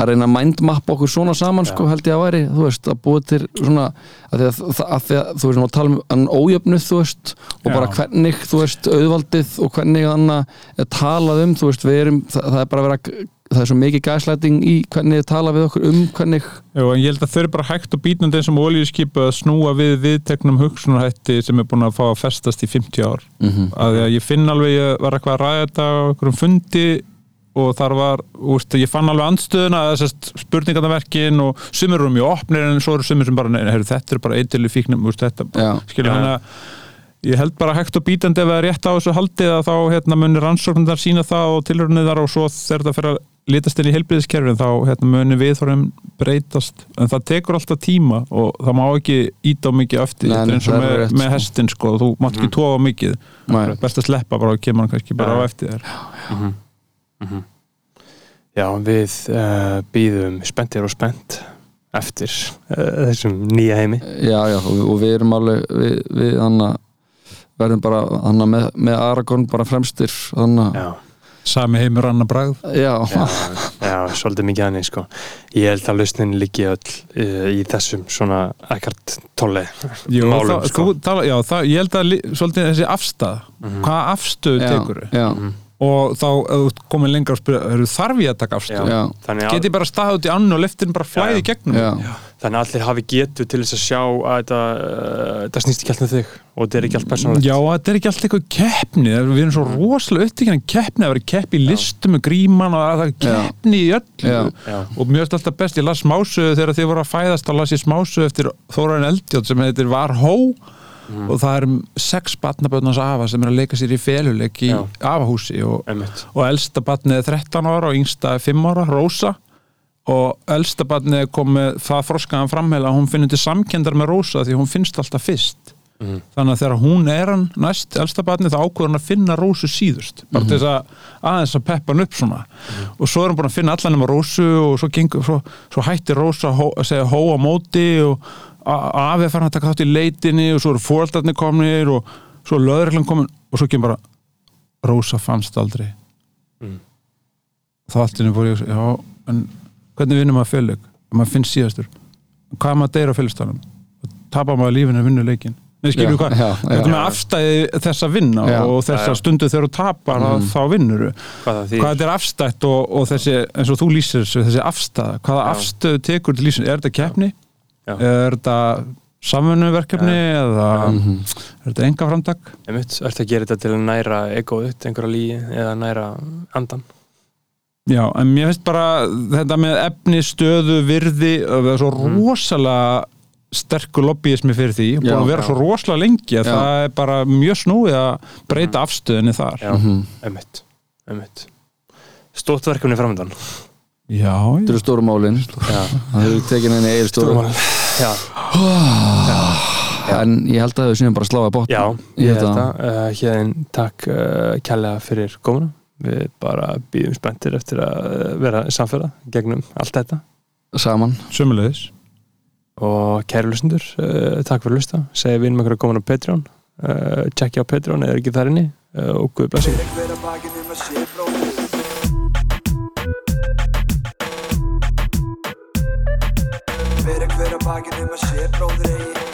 að reyna að mindmappa okkur svona saman sko, held ég að væri, þú veist, að búa til svona, að því að, að, að, því að þú veist, að tala um ójöfnuð, þú veist og
Já.
bara hvernig, þú veist, auðvaldið og hvernig hann er talað um þú veist, við erum, það, það er bara að vera það er svo mikið gæslæting í hvernig þið tala við okkur um hvernig
Jú, en ég held að þau eru bara hægt og bítnandi eins og olíuskipu að snúa við viðteknum hugsunarhætti sem er búin að fá að festast í 50 ár
mm -hmm.
að að ég finn alveg, ég var eitthvað að ræða þetta á einhverjum fundi og þar var, úst, ég fann alveg andstöðuna þessast spurningarnaverkin og sumir eru mjög opnir en svo eru sumir sem bara nei, heru, þetta er bara eitthvað fíknum úst, þetta,
Já.
hann að ég held bara hægt og bítandi ef það er rétt á þessu haldið að þá hérna, munir rannsóknir sína það og tilhörnir þar og svo þegar það fyrir að litast inn í heilbriðiskerfin þá hérna, munir viðþórum breytast en það tekur alltaf tíma og það má ekki íta á mikið eftir
Nei,
er eins og
er
með, með
sko.
hestin sko, þú mátt ekki tóa mikið
Nei.
best að sleppa bara og kemur hann kannski bara
Já.
á eftir þér
Mhm. Mhm. Já, við uh, býðum spenntir og spennt eftir uh, þessum nýja heimi
Já, já, og, og við erum alveg við, við hann verðum bara hann með, með Aragorn bara fremstir hann
Já,
sami heimur annar bragð.
Já,
já, já svolítið mikið hannig sko. Ég held að lausnin liggi öll uh, í þessum svona ekkert tolli
Jú,
málum
það,
sko.
tala, já, það, ég held að svolítið þessi afstæð
Mhm.
hvaða afstöðu tekur
já,
Mhm.
og þá komin lengra og spyrja "Heyrðu, þarf ég að taka afstöðu?
Að
get ég bara staðið út í annu og leftin bara flæði gegnum?
Já,
Þannig að allir hafi getu til þess að sjá að þetta, uh, þetta snýst ekki allt með þig og þetta er ekki allt persónulegt.
Já, þetta er ekki allt eitthvað keppni. Við erum svo
Mm.
rosalega upptíkina keppni að vera keppni í listum með gríman og að það er keppni í öllu.
Já.
Og mjög er alltaf best, ég las smásögu þegar þið voru að fæðast þá las ég smásögu eftir Þórarin Eldjátt sem heitir Var Hó.
Mm.
og það er um sex batnabötnars afa sem er að leika sér í feluleik í afahúsi og, og elsta batnið er 13 ára og yngsta er 5 ára, Rósa og elsta batnið er komið það froskaðan framheila hún finnur til samkendar með Rósa því hún finnst alltaf fyrst.
Mhm.
þannig að þegar hún er hann næst elsta batnið þá ákveður hann að finna Rósu síðust. Bara til þess að aðeins að peppa hann upp svona. Og svo er hann búin að finna allan um Rósu og svo, gengur, svo, svo hættir Rósa hó, að segja hó á móti og a- afi er farin að taka þátt í leitinni og svo eru fóreldarnir komnir og svo er löðurleglan komin og svo kemur bara Rósa fannst aldrei.
Mm.
þá allt inni fór ég að hvernig vinnum maður fjöleik? maður finnst síðastur. Hvað er maður að deyra á fjöleistanum? tapar maður lífinu að vinna leikin Nei, skilur
Já,
hvað, þetta með afstæði þess að vinna
Já.
og þess að stundu þegar þú tapar mm. þá vinnur
hvað það þýðir.
Hvað þetta er afstætt og, og þessi eins og þú lýsir þessu, þessi afstæða hvaða afstöðu tekur til lýsin, er þetta keppni?
Já.
er þetta samfunnuverkefni eða
Mhm.
er þetta enga framtak
Einmitt, ertu að gera þetta til að næra egoðut, einhverja líi eða næra andan
Já, en mér finnst bara þetta með efni, stöðu, virði það er svo rosalega sterkur lobbyismi fyrir því. Búin
Já,
að vera
já.
svo rosalega lengi að
Já.
það er bara mjög snúið að breyta afstöðinni þar.
Já,
Mhm.
einmitt, einmitt. Stótt verkefni framöndan.
Já,
Þetta eru stóru málin.
Já,
Það eru tekin henni eil stóru.
Stórmál Já,
En ég held að þau séum bara að sláða bótt
já,
Ég
ég
held að-
að uh, Hérðin, takk uh, kærlega fyrir komuna Við bara býðum spenntir eftir að uh, vera samfélag gegnum allt þetta.
Saman.
Sömulegis
og kæru lustendur, uh, takk fyrir að lusta segi við um að koma á Patreon. Uh, tjekkja á Patreon eða ekki þar inni. Uh, og guð blessi
Fyrir hver að bakið um að sé bróðir eigi